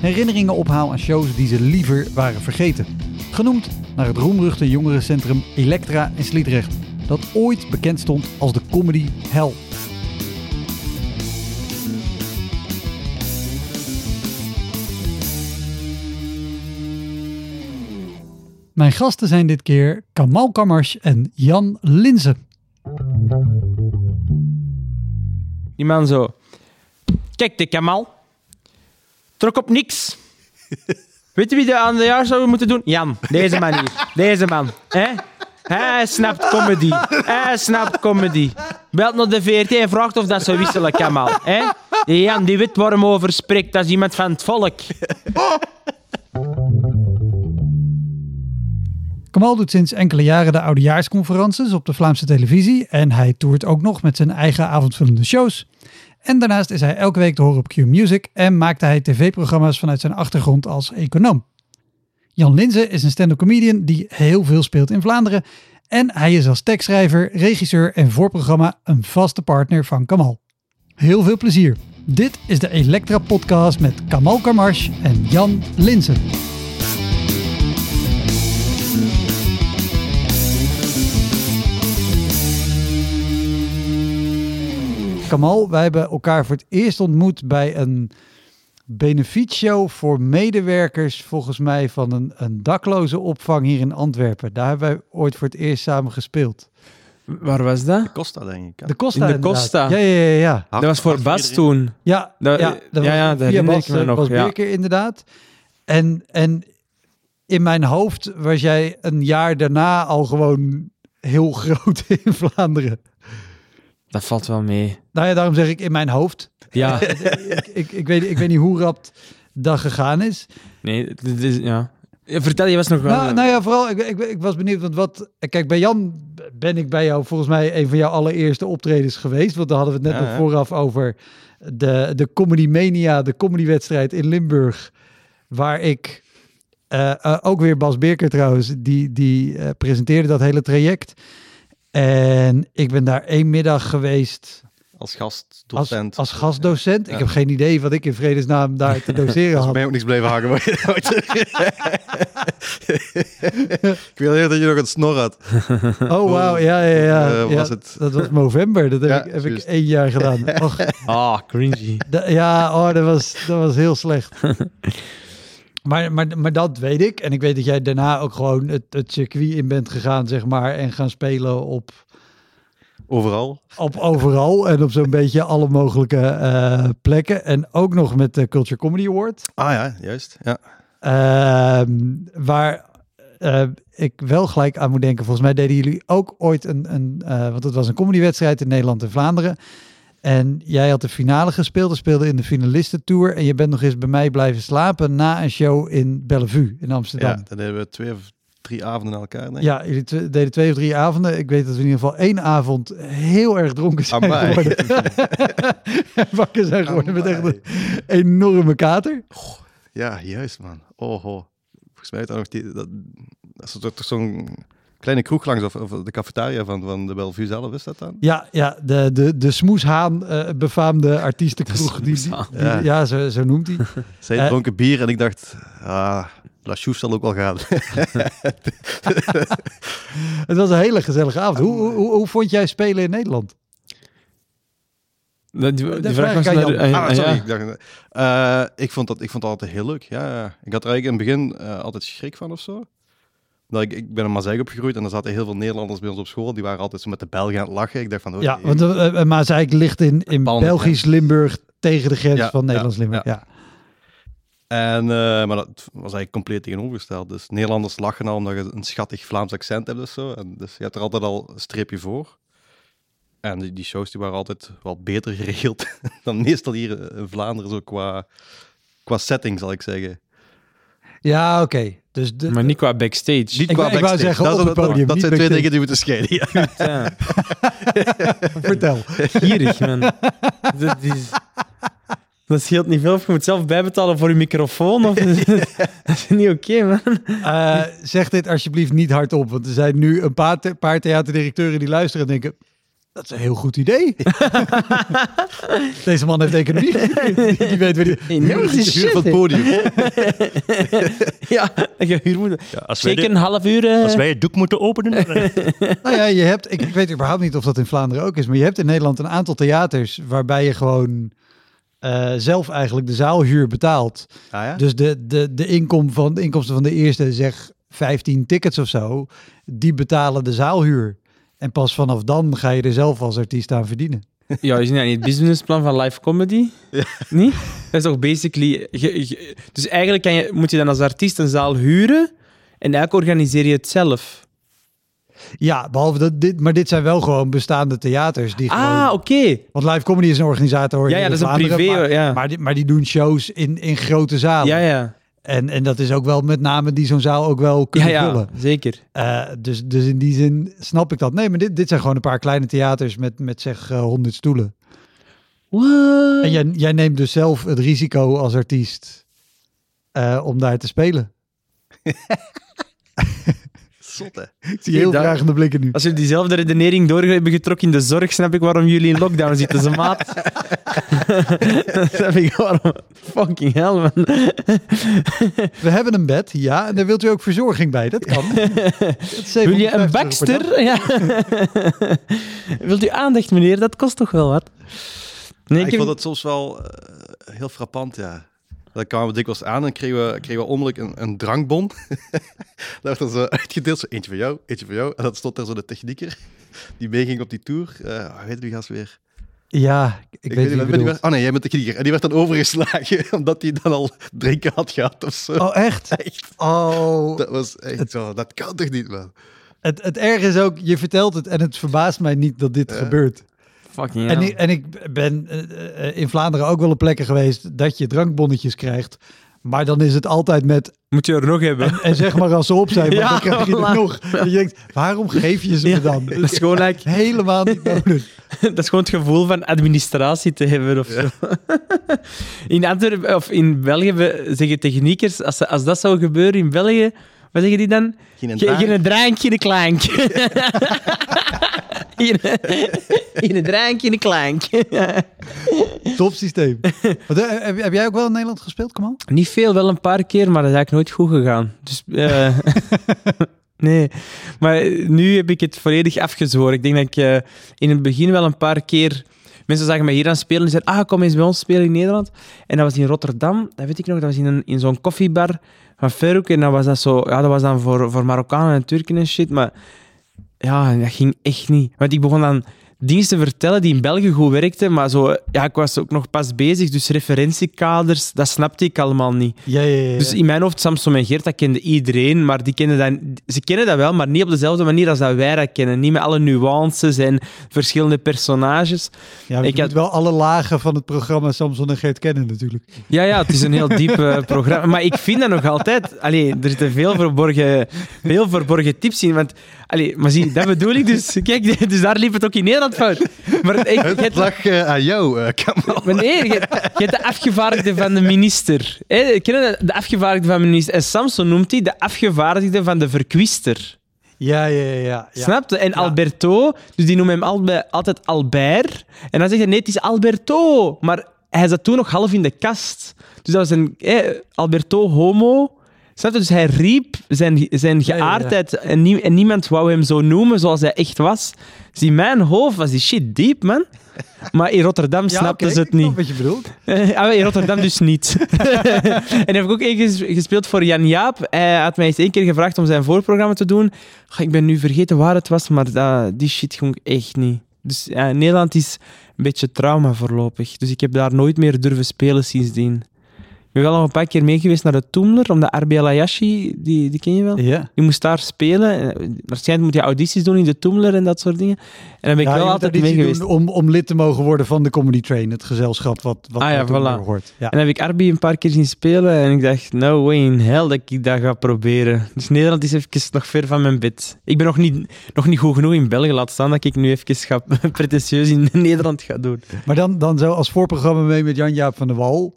herinneringen ophaal aan shows die ze liever waren vergeten. Genoemd naar het roemruchte jongerencentrum Elektra in Sliedrecht, dat ooit bekend stond als de comedy hell. Mijn gasten zijn dit keer Kamal Kammers en Jan Linzen. Die man zo. Kijk, de Kamal. Trok op niks. Weet je wie de aan de jaar zou moeten doen? Jan, deze man hier. Deze man. hè? Hij snapt comedy. Hij snapt comedy. Belt naar de VRT en vraagt of dat zou wisselen, Kamal. hè? Die Jan die witworm over spreekt, dat is iemand van het volk. Kamal doet sinds enkele jaren de oudejaarsconferences op de Vlaamse televisie en hij toert ook nog met zijn eigen avondvullende shows. En daarnaast is hij elke week te horen op Q Music en maakte hij tv-programma's vanuit zijn achtergrond als econoom. Jan Linzen is een stand-up comedian die heel veel speelt in Vlaanderen en hij is als tekstschrijver, regisseur en voorprogramma een vaste partner van Kamal. Heel veel plezier. Dit is de Elektra Podcast met Kamal Kamars en Jan Linzen. Kamal, wij hebben elkaar voor het eerst ontmoet bij een benefietshow voor medewerkers, volgens mij, van een, een dakloze opvang hier in Antwerpen. Daar hebben wij ooit voor het eerst samen gespeeld. Waar was dat? Costa, denk ik. hè? De Costa. In de inderdaad. Costa. Ja, ja, ja. ja. Dat was voor Bas iedereen. toen. Ja, Dat- ja, ja, dat was ja, dat herinner ik me eh, nog, Bas ja. Birker, inderdaad. En, en in mijn hoofd was jij een jaar daarna al gewoon heel groot in Vlaanderen. Dat valt wel mee. Nou ja, daarom zeg ik in mijn hoofd. Ja, ik, ik, ik, weet, ik weet niet hoe rap dat gegaan is. nee, dit is, ja. Ja, Vertel, je was nog wel... Nou, nou ja, vooral, ik, ik, ik was benieuwd, want wat... Kijk, bij Jan ben ik bij jou volgens mij een van jouw allereerste optredens geweest. Want daar hadden we het net Ja, nog ja. vooraf over de, de Comedy Mania, de comedywedstrijd in Limburg. Waar ik, eh, eh, ook weer Bas Birker trouwens, die, die eh, presenteerde dat hele traject. En ik ben daar één middag geweest Als als, gastdocent. als gastdocent. Ik heb geen idee wat ik in vredesnaam daar te doseren Als had. mij ook niks blijven hangen. maar- ik wil eerder dat je nog een snor had. Oh, wauw. Ja, ja, ja. Ja was het- Dat was november. Dat heb, Ja, ik, heb ik één jaar gedaan. Ah, cringy. da- ja, oh, dat, was, dat was heel slecht. Maar, maar, maar dat weet ik. En ik weet dat jij daarna ook gewoon het, het circuit in bent gegaan, zeg maar. En gaan spelen op, Overal. op overal. En op zo'n beetje alle mogelijke eh, plekken. En ook nog met de Culture Comedy Award. Ah ja, juist. Ja. Ehm, waar eh, ik wel gelijk aan moet denken. Volgens mij deden jullie ook ooit een, een eh, want het was een comedywedstrijd in Nederland en Vlaanderen. En jij had de finale gespeeld en speelde in de finalistentour. En je bent nog eens bij mij blijven slapen na een show in Bellevue in Amsterdam. ja, Ja, dan hebben we twee of drie avonden na elkaar. Denk ik. jullie deden twee of drie avonden. Ik weet dat we in ieder geval één avond heel erg dronken zijn Amai. geworden. Wakker zijn geworden met echt een enorme kater. Ja, juist man. Oh, oh. Volgens mij is dat nog die, dat, dat is toch zo'n kleine kroeg langs of, of de cafetaria van, van de Bellevue zelf, is dat dan? Ja, ja de, de, de Smoeshaan, eh befaamde artiestenkroeg. Die, die, ja, Ja. zo, zo noemt hij. Zij Eh. dronken bier en ik dacht, ah, La Chouse zal ook wel gaan. Het was een hele gezellige avond. Hoe, hoe, hoe, hoe vond jij spelen in Nederland? Die, die, Dat vraag vraag was naar... Eh, Ah, eh, sorry. ja. Ik, dacht, eh, ik, vond dat, ik vond het altijd heel leuk. Ja, ja. Ik had er eigenlijk in het begin eh, altijd schrik van of zo. Dat ik, ik ben in Maaseik opgegroeid en er zaten heel veel Nederlanders bij ons op school. Die waren altijd zo met de Belgen aan het lachen. Ik dacht van... oh, Ja, want uh, ligt in, in Belgisch Limburg tegen de grens Ja, van Nederlands Limburg. Ja. En, eh, maar dat was eigenlijk compleet tegenovergesteld. Dus Nederlanders lachen al omdat je een schattig Vlaams accent hebt of zo. En dus je hebt er altijd al een streepje voor. En die, die shows die waren altijd wel beter geregeld dan meestal hier in Vlaanderen, zo qua, qua setting, zal ik zeggen. Ja, oké. Dus de, Maar niet qua backstage. Niet Ik qua backstage. zeggen, dat, op het dat- podium, dat niet zijn twee dingen die moeten scheiden. Ja. Ja, vertel. gierig, man. Dat, is, dat scheelt niet veel of je moet zelf bijbetalen voor je microfoon. Of, dat is niet oké, man. Eh, zeg dit alsjeblieft niet hardop, want er zijn nu een paar, paar theaterdirecteuren die luisteren en denken... Dat is een heel goed idee. Deze man heeft economie. die, die weet waar die... Enorme shit. van het podium. Ja, huur moet... Ja, als, Zeker een half uur... eh, als wij het doek moeten openen, Nou ja, je hebt, ik, ik weet überhaupt niet of dat in Vlaanderen ook is, maar je hebt in Nederland een aantal theaters waarbij je gewoon eh, zelf eigenlijk de zaalhuur betaalt. Ah, ja? Dus de, de, de, inkom van, de inkomsten van de eerste, zeg 15 tickets of zo, die betalen de zaalhuur. En pas vanaf dan ga je er zelf als artiest aan verdienen. Ja, is niet het businessplan van live comedy? Niet? Dat is toch basically... je- je- dus eigenlijk kan je, moet je dan als artiest een zaal huren en eigenlijk organiseer je het zelf. Ja, behalve dat dit, maar dit zijn wel gewoon bestaande theaters die gewoon. Ah, oké. Want Live Comedy is een organisator. Ja, ja, dat is een privé, Maar, ja. maar, die, maar die doen shows in, in grote zalen. Ja, ja. En, en dat is ook wel met name die zo'n zaal ook wel Ja, kunnen ja, vullen. zeker. Eh, dus, dus in die zin snap ik dat. Nee, maar dit, dit zijn gewoon een paar kleine theaters met, met zeg eh, 100 stoelen. What? En jij, jij neemt dus zelf het risico als artiest eh, om daar te spelen. Zot, hè? Ik zie heel dat- vragende blikken nu. Als jullie diezelfde redenering door hebben getrokken in de zorg, snap ik waarom jullie in lockdown zitten, ze maat. Dan snap ik waarom. Fucking hell, man. We hebben een bed, ja, en daar wilt u ook verzorging bij. Dat kan. Dat Wil je een 750 euro per dag. Baxter? Ja. Wilt u aandacht, meneer? Dat kost toch wel wat? Nee, Ja, ik ik heb- vond het soms wel eh, heel frappant, ja. Dan kwamen we dikwijls aan en kregen we, kregen we onmiddellijk een, een drankbon. Daar werd er zo uitgedeeld, zo eentje voor jou, eentje voor jou. En dan stond daar zo de technieker die meeging op die tour. Eh hoe heet die gast weer? Ja, ik, weet niet meer-. Oh nee, jij bent de technieker. En die werd dan overgeslagen, omdat hij dan al drinken had gehad of zo. Oh, echt? Echt. Oh, Dat was echt zo, dat kan toch niet, man? het, het erg is ook, je vertelt het en het verbaast mij niet dat dit Ja. gebeurt. Fucking En ik, en ik ben eh, eh, in Vlaanderen ook wel op plekken geweest dat je drankbonnetjes krijgt. Maar dan is het altijd met, Moet je er nog hebben? en zeg maar als ze op zijn, want Ja, dan krijg je er nog. En je denkt, waarom geef je ze me dan? Dat is gewoon like, Helemaal niet nodig. dat is gewoon het gevoel van administratie te hebben of zo. In Antwerpen of in België zeggen techniekers, als, als dat zou gebeuren in België, wat zeggen die dan? Geen Ge- drank. Geen drank, geen klank. Geen geen drank, geen klank. Top systeem. Wat, eh, heb, heb jij ook wel in Nederland gespeeld, Kamal? Niet veel, wel een paar keer, maar dat is eigenlijk nooit goed gegaan. Dus, eh, nee, maar nu heb ik het volledig afgezworen. Ik denk dat ik eh, in het begin wel een paar keer... Mensen zagen mij hier aan spelen en zeiden, ah, kom eens bij ons spelen in Nederland. En dat was in Rotterdam, dat weet ik nog, dat was in, een, in zo'n koffiebar van Ferroek. En dat was, dat, zo, ja, dat was dan voor, voor Marokkanen en Turken en shit, maar ja, dat ging echt niet. Want ik begon dan dingen te vertellen die in België goed werkten, maar zo, ja, ik was ook nog pas bezig, dus referentiekaders, dat snapte ik allemaal niet. Ja, ja, ja. Dus in mijn hoofd, Samson en Geert, dat kende iedereen, maar die kenden dat, ze kennen dat wel, maar niet op dezelfde manier als dat wij dat kennen. Niet met alle nuances en verschillende personages. ja, ik je had- moet wel alle lagen van het programma Samson en Geert kennen natuurlijk. Ja, ja, het is een heel diep eh, programma. Maar ik vind dat nog altijd... Allee, er zitten veel verborgen, veel verborgen tips in. Want, allee, maar zie, dat bedoel ik dus. Kijk, dus daar liep het ook in Nederland fout. Maar ik, Het het, lag eh, aan jou, eh Kamal. maar nee, je, je hebt de afgevaardigde van de minister. Ken de afgevaardigde van de minister? En Samson noemt hij de afgevaardigde van de verkwister. Ja, ja, ja. ja. Snap je? En Alberto, dus die noemen hem altijd Albert. En dan zegt hij, nee, het is Alberto. Maar hij zat toen nog half in de kast. Dus dat was een... eh, Alberto homo. Snap je? Dus hij riep zijn, zijn geaardheid En, nie- en niemand wou hem zo noemen zoals hij echt was. In mijn hoofd was die shit diep, man. Maar in Rotterdam snapten oké, ze het niet. wat je bedoelt. Ah, in Rotterdam dus niet. en heb ik ook ges- gespeeld voor Jan Jaap. Hij had mij eens één keer gevraagd om zijn voorprogramma te doen. Goh, ik ben nu vergeten waar het was, maar dat, die shit ging echt niet. Dus ja, Nederland is een beetje trauma voorlopig. Dus ik heb daar nooit meer durven spelen sindsdien. Ik ben wel nog een paar keer mee geweest naar de Toemler, omdat RBL Ayashi, die, die ken je wel? Ja. Je moest daar spelen. Eh, Waarschijnlijk moet je audities doen in de Toemler en dat soort dingen. En dan ben ik Ja, wel altijd auditie mee geweest. doen om, om lid te mogen worden van de Comedy Train, het gezelschap wat, wat Ah ja, voilà. hoort. Ja. En dan heb ik Arby een paar keer zien spelen en ik dacht, no way in hell dat ik dat ga proberen. Dus Nederland is even nog ver van mijn bed. Ik ben nog niet, nog niet goed genoeg in België, laat staan dat ik nu even ga, pretentieus in Nederland ga doen. Maar dan, dan zo als voorprogramma mee met Jan-Jaap van der Wal.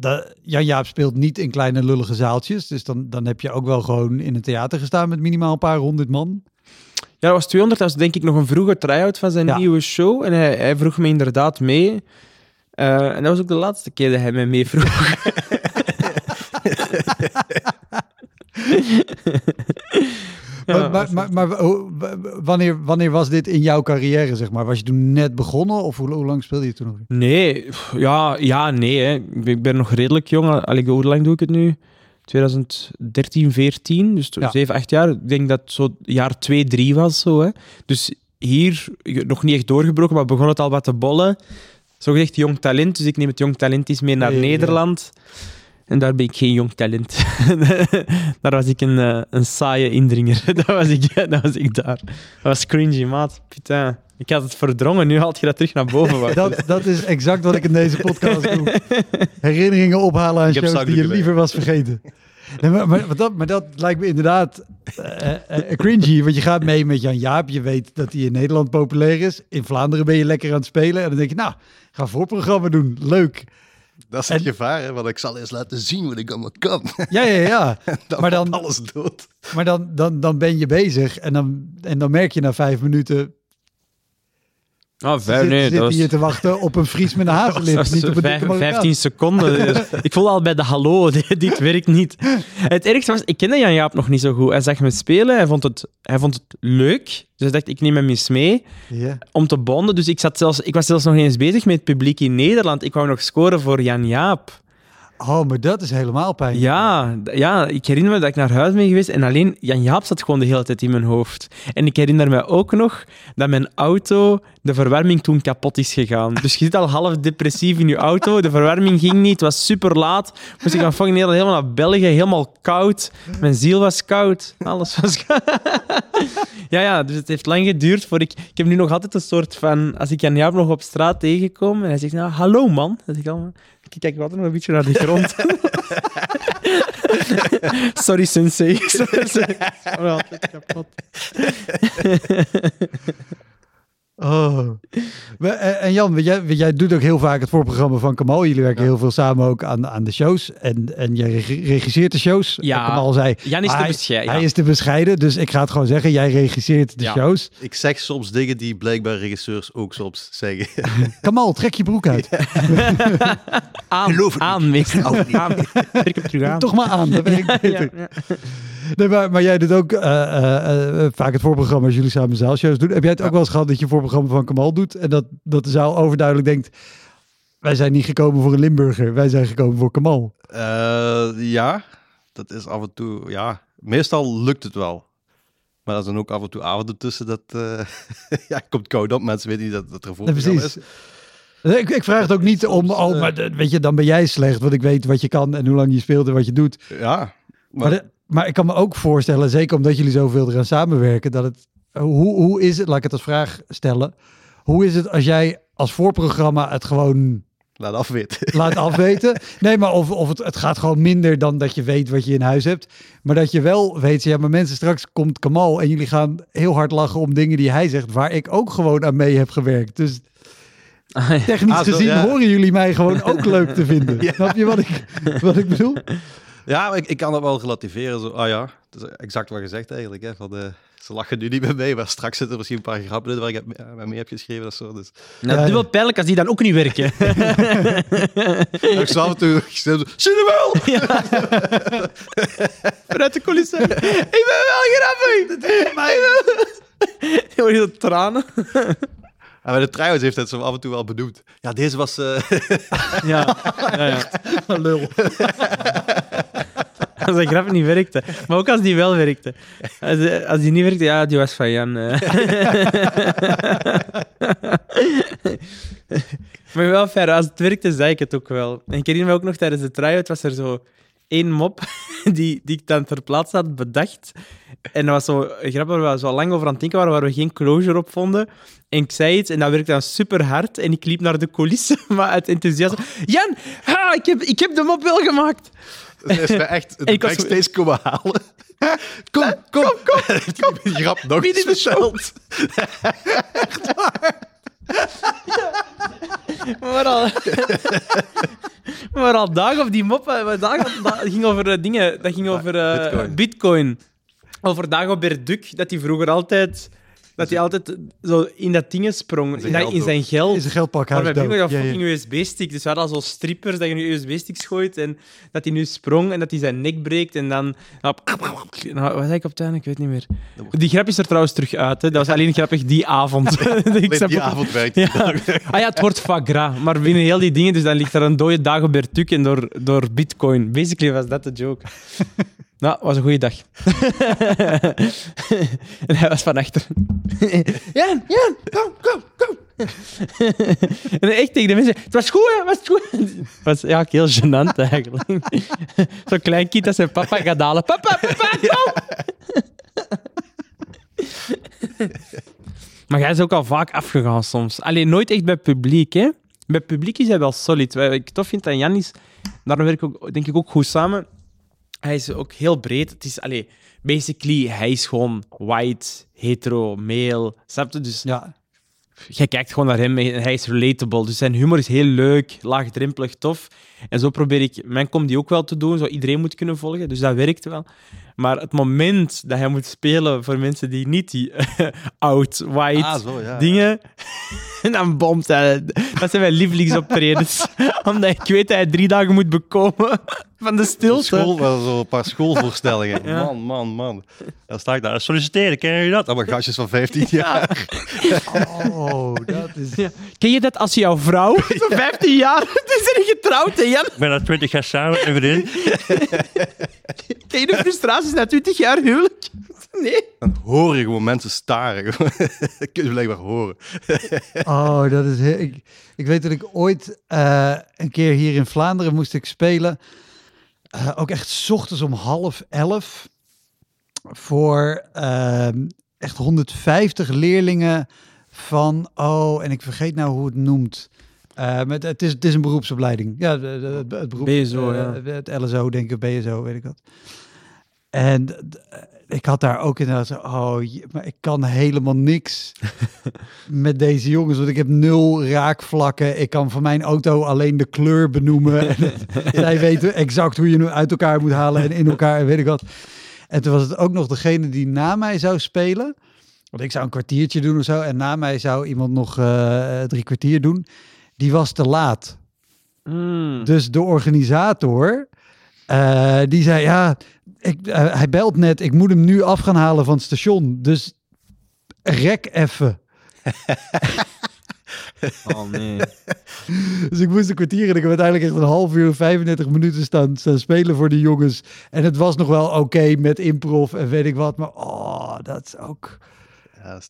Da- Jan-Jaap speelt niet in kleine lullige zaaltjes. Dus dan, dan heb je ook wel gewoon in een theater gestaan met minimaal een paar honderd man. Ja, dat was 200, dat was denk ik nog een vroege try-out van zijn Ja. nieuwe show. En hij, hij vroeg me inderdaad mee. Eh, en dat was ook de laatste keer dat hij mij mee vroeg. Maar maar, maar, maar oh, wanneer, wanneer was dit in jouw carrière, zeg maar? Was je toen net begonnen of hoe, hoe lang speelde je toen nog? Nee, ja, ja nee. Hè. Ik ben- nog redelijk jong. Allee, hoe lang doe ik het nu? 2013, 14, dus Ja. 7, 8 jaar. Ik denk dat zo jaar 2, 3 was. Zo, hè. Dus hier nog niet echt doorgebroken, maar begon het al wat te bollen. Zo gezegd jong talent, dus ik neem het jong talent eens mee naar ja. En daar ben ik geen jong talent. daar was ik een, eh, een saaie indringer. dat, was ik, dat was ik daar. Dat was cringy, maat. Putain. Ik had het verdrongen, nu haalt je dat terug naar boven. Dat, dat is exact wat ik in deze podcast doe. Herinneringen ophalen aan shows die je liever was vergeten. Nee, maar, maar, maar dat, maar dat lijkt me inderdaad eh, eh, cringy. Want je gaat mee met Jan Jaap. Je weet dat hij in Nederland populair is. In Vlaanderen ben je lekker aan het spelen. En dan denk je, nou, ga een voorprogramma doen. Leuk. Dat is het En- gevaar, hè? want ik zal eens laten zien wat ik allemaal kan. Ja, ja, ja. dan Maar dan- alles dood. Maar dan, dan, dan ben je bezig. En dan, en dan merk je na vijf minuten... Oh, Zit, vijf, nee, zit was... hier te wachten op een Fries met een hazenlip. op een vijf- dikke Marokkaan. 15 seconden. ik voel al bij de hallo, dit, werkt niet. Het ergste was, ik kende Jan Jaap nog niet zo goed. Hij zag me spelen, hij vond het, hij vond het leuk. Dus hij dacht, ik neem hem eens mee om te bonden. Dus ik, zat zelfs, ik was zelfs nog eens bezig met het publiek in Nederland. Ik wou nog scoren voor Jan Jaap. Oh, maar dat is helemaal pijnlijk. Ja, ja, ik herinner me dat ik naar huis ben geweest en alleen Jan Jaap zat gewoon de hele tijd in mijn hoofd. En ik herinner me ook nog dat mijn auto, de verwarming toen kapot is gegaan. Dus je zit al half depressief in je auto, de verwarming ging niet, het was super laat. Moest ik van helemaal naar België, helemaal koud. Mijn ziel was koud, alles was koud. Ja, ja, dus het heeft lang geduurd voor ik... Ik heb nu nog altijd een soort van... Als ik Jan Jaap nog op straat tegenkom en hij zegt, nou, hallo man. Dan ik allemaal... Ik kijk altijd nog een beetje naar de grond. Sorry, sensei. Sorry. Altijd kapot. Oh. Maar, eh, En Jan, jij, jij doet ook heel vaak het voorprogramma van Kamal. Jullie werken heel veel samen ook aan, aan de shows. En, en jij reg- regisseert de shows. Ja. Kamal zei, Jan is te hij, bescheiden. hij is te bescheiden. Dus ik ga het gewoon zeggen. Jij regisseert de Ja. shows. Ik zeg soms dingen die blijkbaar regisseurs ook soms zeggen. Kamal, trek je broek uit. Aan, Geloof het aan. Aan. Aan. Toch maar aan. Dat beter. Nee, maar, maar jij doet ook eh, eh, eh, vaak het voorprogramma als jullie samen zaalshows doen. Heb jij het ook wel eens gehad dat je voorprogramma van Kamal doet en dat, dat de zaal overduidelijk denkt, wij zijn niet gekomen voor een Limburger, wij zijn gekomen voor Kamal. Ja, dat is af en toe, ja. Meestal lukt het wel. Maar er zijn ook af en toe avonden tussen dat, ja, komt koud op. Mensen weten niet dat het er voor Ja, is. Ik, ik vraag het ook niet om, oh, maar weet je, dan ben jij slecht, want ik weet wat je kan en hoe lang je speelt en wat je doet. Ja, Maar, maar, de- maar ik kan me ook voorstellen, zeker omdat jullie zoveel eraan samenwerken, dat het, hoe, hoe is het, laat ik het als vraag stellen, hoe is het als jij als voorprogramma het gewoon laat afweten. laat afweten. Nee, maar of, of het, het gaat gewoon minder dan dat je weet wat je in huis hebt. Maar dat je wel weet, ja, maar mensen, straks komt Kamal en jullie gaan heel hard lachen om dingen die hij zegt, waar ik ook gewoon aan mee heb gewerkt. Dus Ah, ja. technisch Ah, zo, gezien ja. horen jullie mij gewoon ook leuk te vinden. Snap je wat ik, wat ik bedoel? Ja, ik, ik kan dat wel relativeren. Zo, ah ja, dat is exact wat je zegt eigenlijk. Hè, van, eh, ze lachen nu niet meer mee, maar straks zitten er misschien een paar grappen in waar ik heb, mee heb geschreven of zo. Dus. Nou, Ja, dubbel pijnlijk als die dan ook niet werken. ik zo af en toe, zie je wel? Vanuit de coulissen. ik ben wel grappig. Ik hoor je zo tranen. En bij de trouwens heeft het zo af en toe wel benoemd. Ja, deze was... eh, Ja, ja, ja. Lul. Als de grap niet werkte. Maar ook als die wel werkte. Als, eh, als die niet werkte, ja, die was van Jan. eh. maar wel ver, als het werkte, zei ik het ook wel. En ik herinner me ook nog tijdens de try-out was er zo één mop die, die ik dan ter plaatse had bedacht. En dat was zo grappig, waar we zo lang over aan het denken waren, waar we geen closure op vonden. En ik zei iets en dat werkte dan super hard. En ik liep naar de coulissen, maar uit enthousiasme. Jan, ha, ik, heb, ik heb de mop wel gemaakt. Hij is me echt de Ik was- backstage komen halen. Kom, kom, kom. Heeft hij die grap nog Wie eens verteld? Maar al, maar al dagen op die moppen, maar dagen op, dat ging over eh, dingen, dat ging over eh, Bitcoin. bitcoin. Over Dagobert Duck, dat hij vroeger altijd, dat hij altijd zo in dat ding sprong, in, zijn dat- geld in zijn geld. Is een geldpakhuis Maar bij dat fucking USB-stick. Dus we hadden al zo strippers dat je nu USB-sticks gooit en dat hij nu sprong en dat hij zijn nek breekt en dan... Nou, wat zei ik op het einde? Ik weet niet meer. Die grap is er trouwens terug uit. Hè. Dat was alleen grappig die avond. ik die ook- avond werkt. ja. Ah ja, het wordt foie gras. Maar binnen heel die dingen, dus dan ligt er een dode Dagobert Duck en door, door bitcoin. Basically was dat de joke. Nou, was een goede dag. en hij was van achter. Jan, Jan, kom, kom, kom. en echt tegen de mensen, het was goed, hè, was het goed. Het was ja, heel gênant eigenlijk. Zo'n klein kind dat zijn papa gaat halen. Papa, papa, kom! Maar jij is ook al vaak afgegaan soms. Alleen nooit echt bij publiek, hè? Bij publiek is hij wel solid. Wat ik tof vind aan Jan is, daarom werk ik ook, denk ik ook goed samen. Hij is ook heel breed. Het is, allee, basically, hij is gewoon white, hetero, male. Snap je? Dus Ja. jij kijkt gewoon naar hem en hij is relatable. Dus zijn humor is heel leuk, laagdrempelig, tof. En zo probeer ik mijn comedy ook wel te doen, zo iedereen moet kunnen volgen. Dus dat werkt wel. Maar het moment dat hij moet spelen voor mensen die niet die oud, white Ah, zo, ja. dingen, en dan bomt hij. Dat zijn mijn lievelingsoptredens. Omdat ik weet dat hij drie dagen moet bekomen van de stilte. School, wel zo een paar schoolvoorstellingen. Ja. Man, man, man. Dan sta ik daar solliciteren, ken je dat? Allemaal gastjes van 15 jaar. Oh, dat is... Ja. Ken je dat als jouw vrouw van 15 jaar is er getrouwd, Jan? Ik ben al 20 jaar samen met een vriendin. Ken je de frustraties na 20 jaar huwelijk? Nee. Dan hoor je gewoon mensen staren. dat kun je blijkbaar horen. Oh, dat is... heel- Ik, ik weet dat ik ooit eh, een keer hier in Vlaanderen moest ik spelen. Eh, ook echt 's ochtends om half elf. Voor ehm, echt 150 leerlingen van... Oh, en ik vergeet nou hoe het noemt. Eh, met, het, is, het is een beroepsopleiding. Ja, de, de- de- het beroep. BSO, eh, ja. Het LSO, denk ik, BSO, weet ik wat. En ik had daar ook inderdaad zo, oh, maar ik kan helemaal niks met deze jongens, want ik heb nul raakvlakken. Ik kan van mijn auto alleen de kleur benoemen. En het- zij weten exact hoe je hem uit elkaar moet halen en in elkaar en weet ik wat. En toen was het ook nog degene die na mij zou spelen. Want ik zou een kwartiertje doen of zo. En na mij zou iemand nog eh, drie kwartier doen. Die was te laat. Mm. Dus de organisator, eh, die zei, ja, ik, eh, hij belt net, ik moet hem nu af gaan halen van het station. Dus rek even. Oh nee. Dus ik moest een kwartier en ik heb uiteindelijk echt een half uur, 35 minuten staan, staan spelen voor die jongens. En het was nog wel oké met improv en weet ik wat. Maar oh, dat is ook... Ja,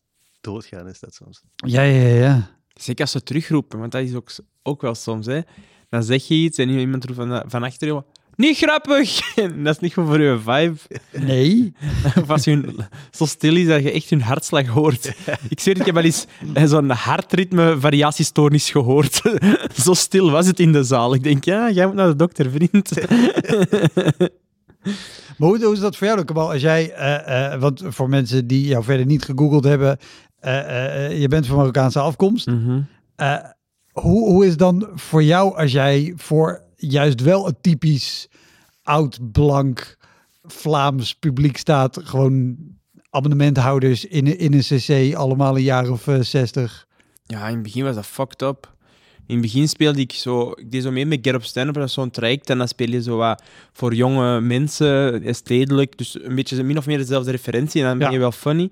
doodgaan is dat soms. Ja, ja, ja. Zeker als ze terugroepen, want dat is ook, ook wel soms. Hè. Dan zeg je iets en iemand roept van, van achter je, niet grappig! En dat is niet goed voor je vibe. Nee. Of als hun zo stil is dat je echt hun hartslag hoort. Ik zweer, ik heb wel eens eh, zo'n hartritme variatiestoornis gehoord. Zo stil was het in de zaal. Ik denk, ja, jij moet naar de dokter, vriend. Maar hoe, hoe is dat voor jou, Kabal? Als jij, eh, eh, want voor mensen die jou verder niet gegoogeld hebben, je bent van Marokkaanse afkomst. Mhm. Eh, hoe, hoe is dan voor jou als jij voor juist wel een typisch oud blank Vlaams publiek staat. Gewoon abonnementhouders in, in een cc, allemaal een jaar of eh, 60. Ja, in het begin was dat fucked up. In het begin speelde ik zo... Ik deed zo mee met Get Up Stand Up, dat is zo'n traject. En dan speel je zo wat voor jonge mensen, eh, stedelijk. Dus een beetje min of meer dezelfde referentie. En dan ben Ja. je wel funny.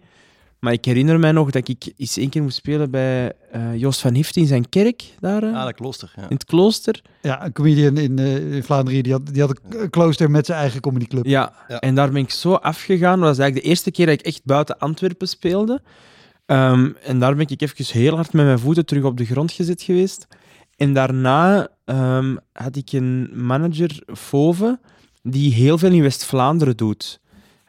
Maar ik herinner mij nog dat ik eens één keer moest spelen bij eh, Joost van Hift in zijn kerk, daar eh, Ah, dat klooster. Ja. in het klooster. Ja, een comedian in, eh, in Vlaanderen, die had, die had een klooster met zijn eigen comedyclub. Ja. Ja. en daar ben ik zo afgegaan. Dat was eigenlijk de eerste keer dat ik echt buiten Antwerpen speelde. Ehm, en daar ben ik even heel hard met mijn voeten terug op de grond gezet geweest. En daarna ehm, had ik een manager, Fove, die heel veel in West-Vlaanderen doet.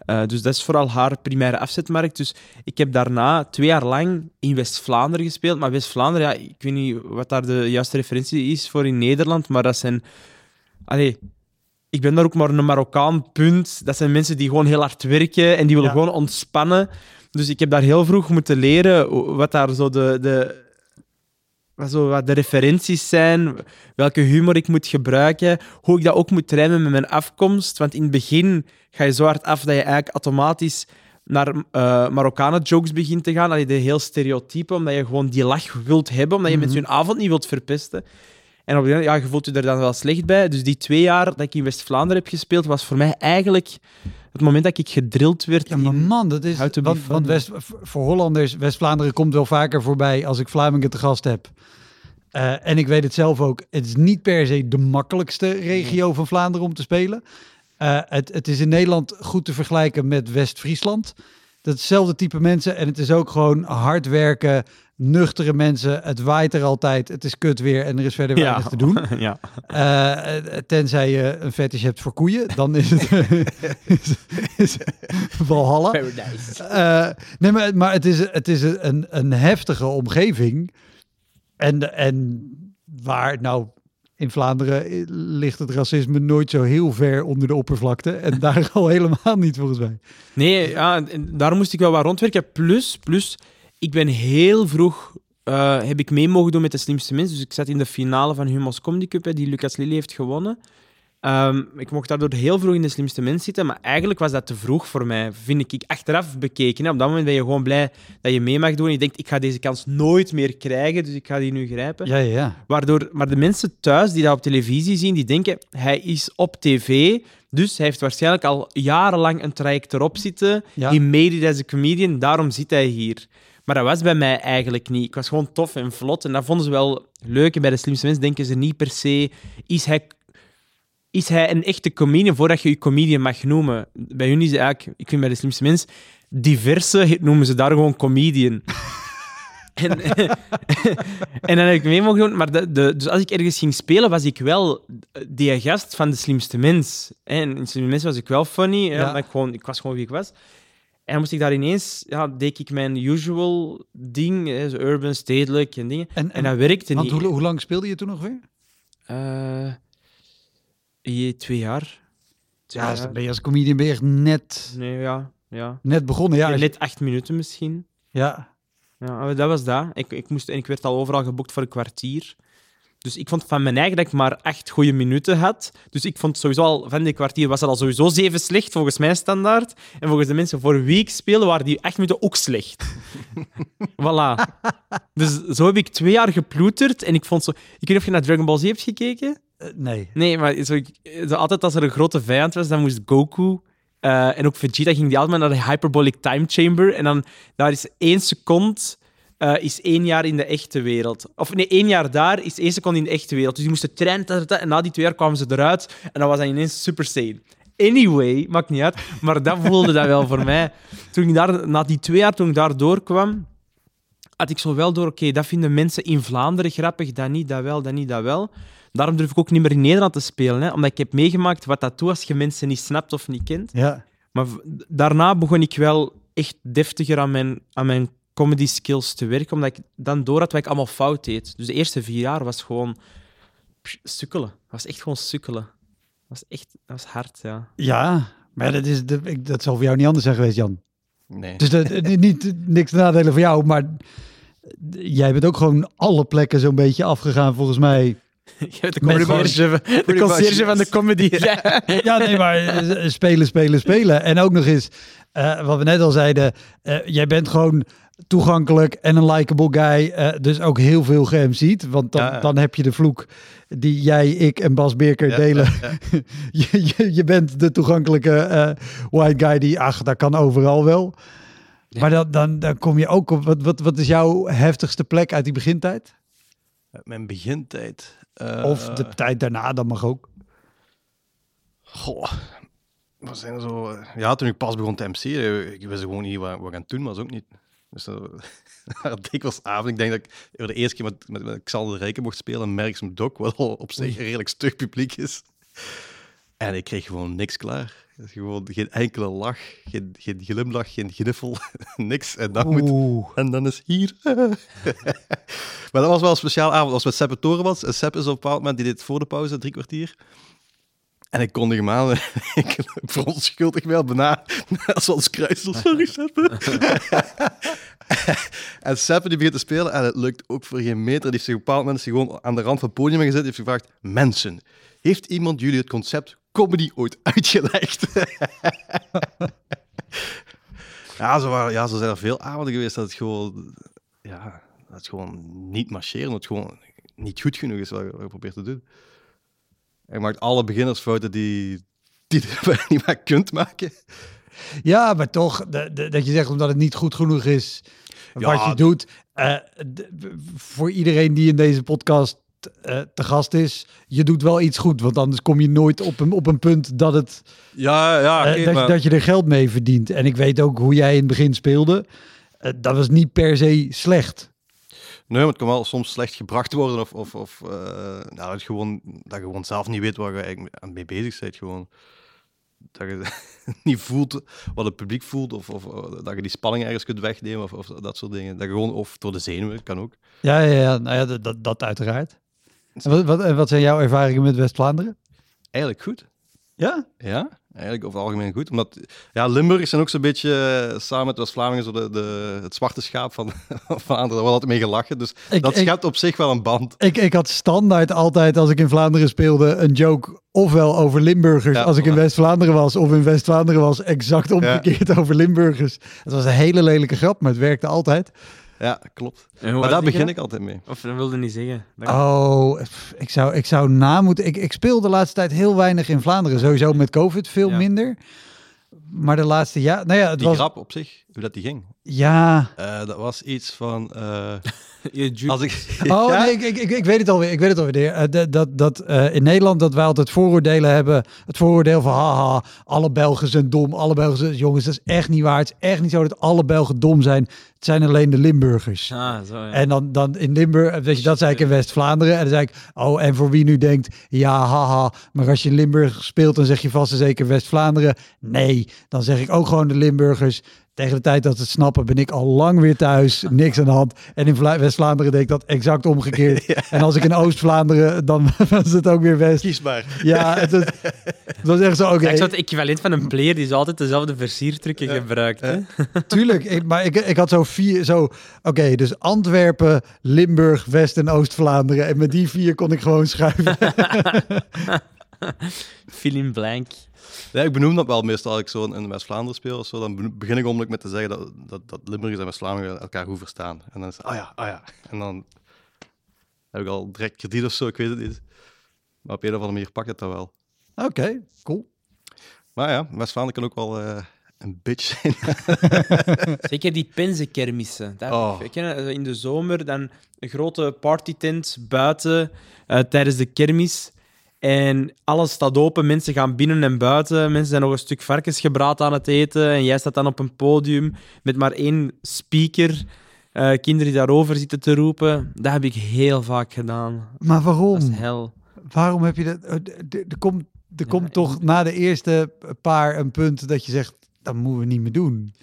Eh, dus dat is vooral haar primaire afzetmarkt. Dus ik heb daarna twee jaar lang in West-Vlaanderen gespeeld. Maar West-Vlaanderen, ja, ik weet niet wat daar de juiste referentie is voor in Nederland, maar dat zijn... Allee, ik ben daar ook maar een Marokkaan, punt. Dat zijn mensen die gewoon heel hard werken en die willen Ja. gewoon ontspannen. Dus ik heb daar heel vroeg moeten leren wat daar zo de, de, wat zo wat de referenties zijn, welke humor ik moet gebruiken, hoe ik dat ook moet rijmen met mijn afkomst. Want in het begin ga je zo hard af dat je eigenlijk automatisch naar eh Marokkanen jokes begint te gaan. Allee, de heel stereotypen, omdat je gewoon die lach wilt hebben, omdat je Mhm. mensen hun avond niet wilt verpesten. En op een moment, ja, je voelt je er dan wel slecht bij. Dus die twee jaar dat ik in West-Vlaanderen heb gespeeld, was voor mij eigenlijk het moment dat ik gedrild werd. Ja, maar man, dat is. Want, want. West, voor Hollanders, West-Vlaanderen komt wel vaker voorbij als ik Vlamingen te gast heb. Eh, en ik weet het zelf ook. Het is niet per se de makkelijkste regio van Vlaanderen om te spelen. Eh, het, het is in Nederland goed te vergelijken met West-Friesland. Dat is hetzelfde type mensen. En het is ook gewoon hard werken, nuchtere mensen. Het waait er altijd. Het is kut weer en er is verder weinig te doen. ja. Eh, eh, tenzij je een fetish hebt voor koeien, dan is het is, is Valhalla. Paradise. Eh, nee, maar, maar het is, het is een, een heftige omgeving. En, en waar, nou, in Vlaanderen ligt het racisme nooit zo heel ver onder de oppervlakte. En daar al helemaal niet, volgens mij. Nee, ja, daar moest ik wel wat rondwerken. Plus, plus ik ben heel vroeg... eh, heb ik mee mogen doen met de slimste mensen. Dus ik zat in de finale van Humo's Comedy Cup, hè, die Lucas Lely heeft gewonnen. Ehm, ik mocht daardoor heel vroeg in de slimste mens zitten, maar eigenlijk was dat te vroeg voor mij, vind ik. Achteraf bekeken, hè. op dat moment ben je gewoon blij dat je mee mag doen. Je denkt, ik ga deze kans nooit meer krijgen, dus ik ga die nu grijpen. Ja, ja, ja. Waardoor, maar de mensen thuis die dat op televisie zien, die denken, hij is op tv, dus hij heeft waarschijnlijk al jarenlang een traject erop zitten. Ja. He made it as a comedian, daarom zit hij hier. Maar dat was bij mij eigenlijk niet. Ik was gewoon tof en vlot en dat vonden ze wel leuk. En bij de slimste mensen denken ze niet per se, is hij, is hij een echte comedian voordat je je comedian mag noemen. Bij hun is het eigenlijk, ik vind bij de slimste mens, diverse noemen ze daar gewoon comedian. En, en dan heb ik mee mogen doen. Maar de, de, dus als ik ergens ging spelen, was ik wel die gast van de slimste mens. En in de slimste mens was ik wel funny. Ja. Ik, gewoon, ik was gewoon wie ik was. En dan moest ik daar ineens... Ja, deed ik mijn usual ding. Hè, zo urban, stedelijk en dingen. En, En dat werkte niet. hoe, hoe lang speelde je toen nog weer? Eh, je- twee jaar. Twee Ja, jaar. ben je als comedian ben je echt net, Nee, ja. ja. net begonnen. Ja, net acht minuten misschien. ja. Ja, dat was dat. Ik, ik, moest, en ik werd al overal geboekt voor een kwartier. Dus ik vond van mijn eigen dat ik maar acht goede minuten had. Dus ik vond sowieso al, van die kwartier was het al sowieso zeven slecht, volgens mijn standaard. En volgens de mensen voor wie ik speelde, waren die acht minuten ook slecht. voilà. Dus zo heb ik twee jaar geploeterd. En ik vond zo... Ik weet niet of je naar Dragon Ball Z hebt gekeken. Eh, nee. Nee, maar zo, zo altijd als er een grote vijand was, dan moest Goku eh, en ook Vegeta ging die altijd naar de Hyperbolic Time Chamber. En dan daar is één seconde eh, is één jaar in de echte wereld. Of nee, één jaar daar is één seconde in de echte wereld. Dus die moesten trainen ta, en na die twee jaar kwamen ze eruit en dan was dat ineens Super Saiyan. Anyway, maakt niet uit, maar dat voelde dat wel voor mij. Toen ik daar, na die twee jaar, toen ik daar doorkwam, had ik zo wel door, oké, dat vinden mensen in Vlaanderen grappig, dat niet, dat wel, dat niet, dat wel. Daarom durf ik ook niet meer in Nederland te spelen, hè, omdat ik heb meegemaakt wat dat doet als je mensen niet snapt of niet kent. Ja. Maar daarna begon ik wel echt deftiger aan mijn, aan mijn comedy skills te werken, omdat ik dan door had wat ik allemaal fout deed. Dus de eerste vier jaar was gewoon sukkelen. was echt gewoon sukkelen. was echt dat was hard, ja. Ja, maar dat, is de, ik, dat zal voor jou niet anders zijn geweest, Jan. Nee. Dus dat, eh, niet niks te nadelen van jou, maar jij bent ook gewoon alle plekken zo'n beetje afgegaan, volgens mij. Je bent de conciërge, de conciërge van de comedy. Ja, nee, maar eh, spelen, spelen, spelen. En ook nog eens, eh, wat we net al zeiden, eh, jij bent gewoon toegankelijk en een likable guy. eh, dus ook heel veel geMC'd. Want dan, Ja, dan heb je de vloek die jij, ik en Bas Beerker Ja, delen. ja, je, je, je bent de toegankelijke eh, white guy die, ach, dat kan overal wel. Maar dan, dan, dan kom je ook op, wat, wat, wat is jouw heftigste plek uit die begintijd? Mijn begintijd. eh, Of de tijd daarna, dat mag ook. Goh. Wat zijn er zo... eh, Ja, toen ik pas begon te MC, eh, ik wist gewoon niet wat, wat ik aan het doen was, ook niet. Dus dat dikwijls avond. Ik denk dat ik voor de eerste keer met, met, met Xander de Rijken mocht spelen, Merks met Doc, wat al op zich een redelijk stug publiek is. En ik kreeg gewoon niks klaar. Gewoon geen enkele lach, geen, geen glimlach, geen gniffel, niks. En dan, moet, Oeh. en dan is hier. maar dat was wel een speciaal avond. als met Seppe Toren was. En Sepp is op een bepaald moment, die deed voor de pauze, drie kwartier. En ik kondig hem aan. ik verontschuldig mij al bijna. Zoals kruisel. Sorry, Seppe. en Seppe die begint te spelen. En het lukt ook voor geen meter. Die heeft zich op een bepaald moment is gewoon aan de rand van het podium gezet. heeft gevraagd: Mensen, heeft iemand jullie het concept comedy ooit uitgelegd? ja, zo waren, ja, zo zijn er veel avonden geweest dat het gewoon. Ja, dat het gewoon niet marcheren. Dat het gewoon niet goed genoeg is wat je, wat je probeert te doen. En je maakt alle beginnersfouten die, die je niet meer kunt maken. Ja, maar toch, de- de- dat je zegt omdat het niet goed genoeg is wat Ja, je doet. eh, voor iedereen die in deze podcast te gast is, je doet wel iets goed. Want anders kom je nooit op een, op een punt dat, het, Ja, ja, eh, dat, je- dat je er geld mee verdient. En ik weet ook hoe jij in het begin speelde. Eh, dat was niet per se slecht. Nee, maar het kan wel soms slecht gebracht worden. Of, of, of eh, nou, dat, je gewoon, dat je gewoon zelf niet weet waar je eigenlijk aan mee bezig bent. Gewoon. Dat je niet voelt wat het publiek voelt. Of, of eh, dat je die spanning ergens kunt wegnemen. Of, of dat soort dingen. Dat je gewoon, of door de zenuwen, kan ook. Ja, ja, ja, nou ja dat, dat uiteraard. Wat, wat, en wat zijn jouw ervaringen met West-Vlaanderen? Eigenlijk goed. Ja? Ja, eigenlijk over het algemeen goed. Omdat ja, Limburgers zijn ook zo'n beetje eh, samen met West-Vlamingen zo de, de, het zwarte schaap van van Vlaanderen. Daar altijd mee gelachen. Dus Ik- dat schept op zich wel een band. Ik, ik had standaard altijd, als ik in Vlaanderen speelde, een joke ofwel over Limburgers Ja, als ik in. West-Vlaanderen was, of in West-Vlaanderen was exact omgekeerd over Limburgers. Het was een hele lelijke grap, maar het werkte altijd. Ja, klopt. Maar daar begin ik altijd mee. Of dat wilde niet zeggen. Dat- Oh, ik zou, ik zou na moeten... Ik, ik speel de laatste tijd heel weinig in Vlaanderen. Sowieso met COVID veel Ja. minder. Maar de laatste jaar... Nou ja, het Die was... grap op zich, hoe dat die ging. Ja... Eh, dat was iets van... eh, Je ju- als ik, Oh Ja? nee, ik, ik, ik, ik weet het alweer. Ik weet het alweer. Eh, dat dat, dat eh, in Nederland dat wij altijd vooroordelen hebben. Het vooroordeel van haha, alle Belgen zijn dom. Alle Belgen zijn... Jongens, dat is echt niet waar. Het is echt niet zo dat alle Belgen dom zijn. Het zijn alleen de Limburgers. Ah, zo ja. En dan, dan in Limburg, weet je, dat zei ik in West-Vlaanderen. En dan zei ik, oh, en voor wie nu denkt, ja, haha. Maar als je in Limburg speelt, dan zeg je vast en zeker West-Vlaanderen. Nee, dan zeg ik ook gewoon de Limburgers. Tegen de tijd dat ze het snappen, ben ik al lang weer thuis. Niks aan de hand. En in Vla- West-Vlaanderen deed ik dat exact omgekeerd. En als ik in Oost-Vlaanderen, dan was het ook weer West. kiesbaar. Ja, het, was- het was echt zo, oké. Ik zou het equivalent van een player die zo altijd dezelfde versiertrucken gebruikt. Hè? Tuurlijk, ik, maar ik, ik had zo vier, zo, oké, dus Antwerpen, Limburg, West- en Oost-Vlaanderen. En met die vier kon ik gewoon schuiven. Fill in blank. Ja, ik benoem dat wel meestal als ik zo in West-Vlaanderen speel. Of zo, dan begin ik onmiddellijk met te zeggen dat, dat, dat Limburgers en West-Vlamingen elkaar goed verstaan. En dan is het, ah ja, ah ja. En dan heb ik al direct krediet of zo, ik weet het niet. Maar op een of andere manier pakt het dat wel. Oké, cool. Maar ja, West-Vlaanderen kan ook wel eh, een bitch zijn. Zeker die pensenkermissen. Dat Oh. in de zomer dan een grote partytent buiten eh, tijdens de kermis. En alles staat open, mensen gaan binnen en buiten. Mensen zijn nog een stuk varkensgebraad aan het eten. En jij staat dan op een podium met maar één speaker. eh, kinderen die daarover zitten te roepen. Dat heb ik heel vaak gedaan. Maar Dat is waarom? hel. Waarom heb je dat? Er komt, er komt toch na de eerste paar een punt dat je zegt, dat moeten we niet meer doen.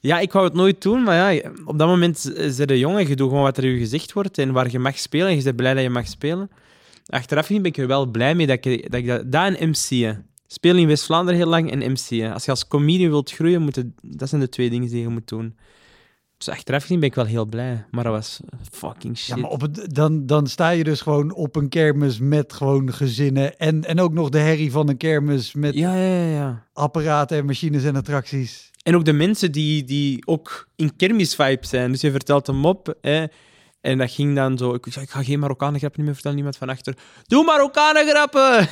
Ja, ik wou het nooit doen, maar ja, op dat moment zijn de jongen. Je doet gewoon wat er je gezegd wordt en waar je mag spelen. En je bent blij dat je mag spelen. Achteraf ben ik er wel blij mee dat ik dat, ik dat, dat en MC'en. Spelen in West-Vlaanderen heel lang en MC'en. Als je als comedian wilt groeien, moet het- dat zijn de twee dingen die je moet doen. Dus achteraf gezien ben ik wel heel blij. Maar dat was fucking shit. Ja, maar op het, dan, dan sta je dus gewoon op een kermis met gewoon gezinnen. En, en ook nog de herrie van een kermis met ja, ja, ja, ja. apparaten en machines en attracties. En ook de mensen die, die ook in kermisvibe zijn. Dus je vertelt hem op. Hè, en dat ging dan zo. Ik, zei, ik ga geen Marokkanen grappen meer vertellen. Niemand van achter. Doe Marokkanen grappen!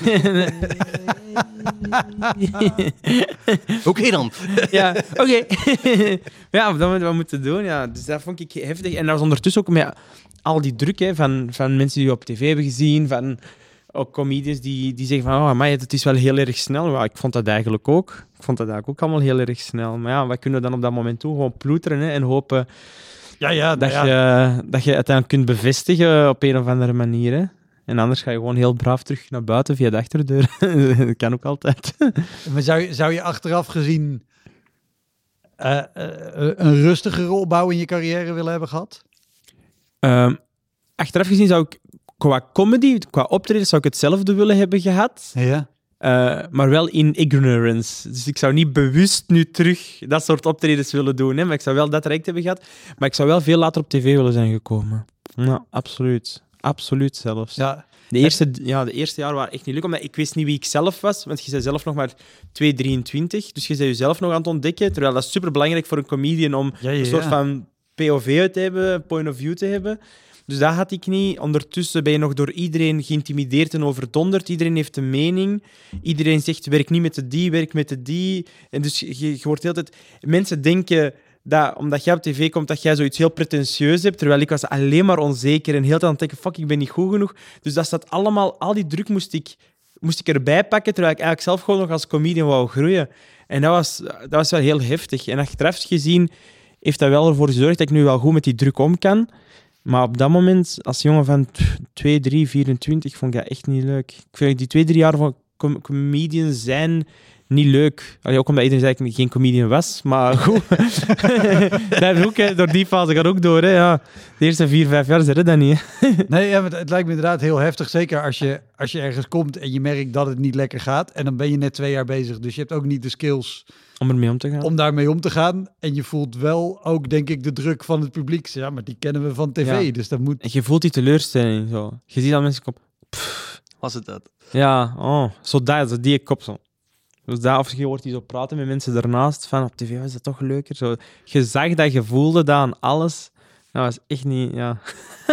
Oké dan. ja, oké. ja, dat moeten we moeten doen. Ja. Dus dat vond ik heftig. En dat was ondertussen ook met al die druk hè, van, van mensen die we op tv hebben gezien. Van ook comedians die, die zeggen van, oh, maar het is wel heel erg snel. Ik vond dat eigenlijk ook. Ik vond dat eigenlijk ook allemaal heel erg snel. Maar ja, wat kunnen we dan op dat moment doen? Gewoon ploeteren hè, en hopen Ja, ja, dat, ja. je, dat je het dan kunt bevestigen op een of andere manier. Hè. En anders ga je gewoon heel braaf terug naar buiten via de achterdeur. dat kan ook altijd. Maar zou, je- zou je achteraf gezien eh, eh, een rustigere opbouw in je carrière willen hebben gehad? Ehm, achteraf gezien zou ik qua comedy, qua optreden, zou ik hetzelfde willen hebben gehad. Ja. Eh, maar wel in ignorance. Dus ik zou niet bewust nu terug dat soort optredens willen doen. Hè? Maar ik zou wel dat traject hebben gehad. Maar ik zou wel veel later op tv willen zijn gekomen. Ja, absoluut. Absoluut zelfs. ja. De, eerste, ja, de eerste jaar waren echt niet leuk, omdat ik wist niet wie ik zelf was. Want je bent zelf nog maar 2,23. Dus je bent jezelf nog aan het ontdekken. Terwijl dat is superbelangrijk voor een comedian om Ja, ja, een soort van POV te hebben, point of view te hebben. Dus dat had ik niet. Ondertussen ben je nog door iedereen geïntimideerd en overdonderd. Iedereen heeft een mening. Iedereen zegt, werk niet met de die, werk met de die. En dus je, wordt heel tijd... Mensen denken dat, omdat jij op tv komt, dat jij zoiets heel pretentieus hebt. Terwijl ik was alleen maar onzeker en heel tijd aan het denken, fuck, ik ben niet goed genoeg. Dus dat staat allemaal... Al die druk moest ik, moest ik erbij pakken, terwijl ik eigenlijk zelf gewoon nog als comedian wou groeien. En dat was, dat was wel heel heftig. En achteraf gezien heeft dat wel ervoor gezorgd dat ik nu wel goed met die druk om kan. Maar op dat moment, als jongen van 2, 3, 24, vond ik dat echt niet leuk. Ik vind die twee, drie jaar van com comedian zijn niet leuk. Allee, ook omdat iedereen zei dat ik geen comedian was. Maar goed, dat ook, hè. door die fase gaat ook door. Hè. Ja. De eerste vier, vijf jaar zijn dat niet. Hè. Nee, ja, het, het lijkt me inderdaad heel heftig. Zeker als je, als je ergens komt en je merkt dat het niet lekker gaat. En dan ben je net twee jaar bezig. Dus je hebt ook niet de skills Om ermee om te gaan. om daarmee om te gaan. En je voelt wel ook, denk ik, de druk van het publiek. Ja, maar die kennen we van tv. Ja. Dus dat moet... En je voelt die teleurstelling. Zo. Je ziet dat mensen komen. Was het dat? Ja, oh, zo dat, zo die kop zo. Dus dat, of je hoort die zo praten met mensen daarnaast, van op tv was dat toch leuker. Zo, je zag dat, je voelde dat aan alles. Dat was echt niet, ja.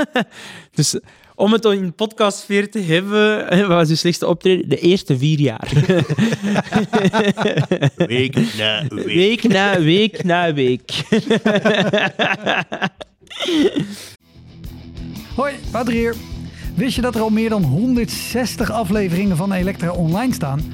dus om het in podcastsfeer te hebben, wat was je slechtste optreden? De eerste vier jaar. Week na week. week na week na week. Hoi, Wouter hier. Wist je dat er al meer dan 160 afleveringen van Elektra online staan?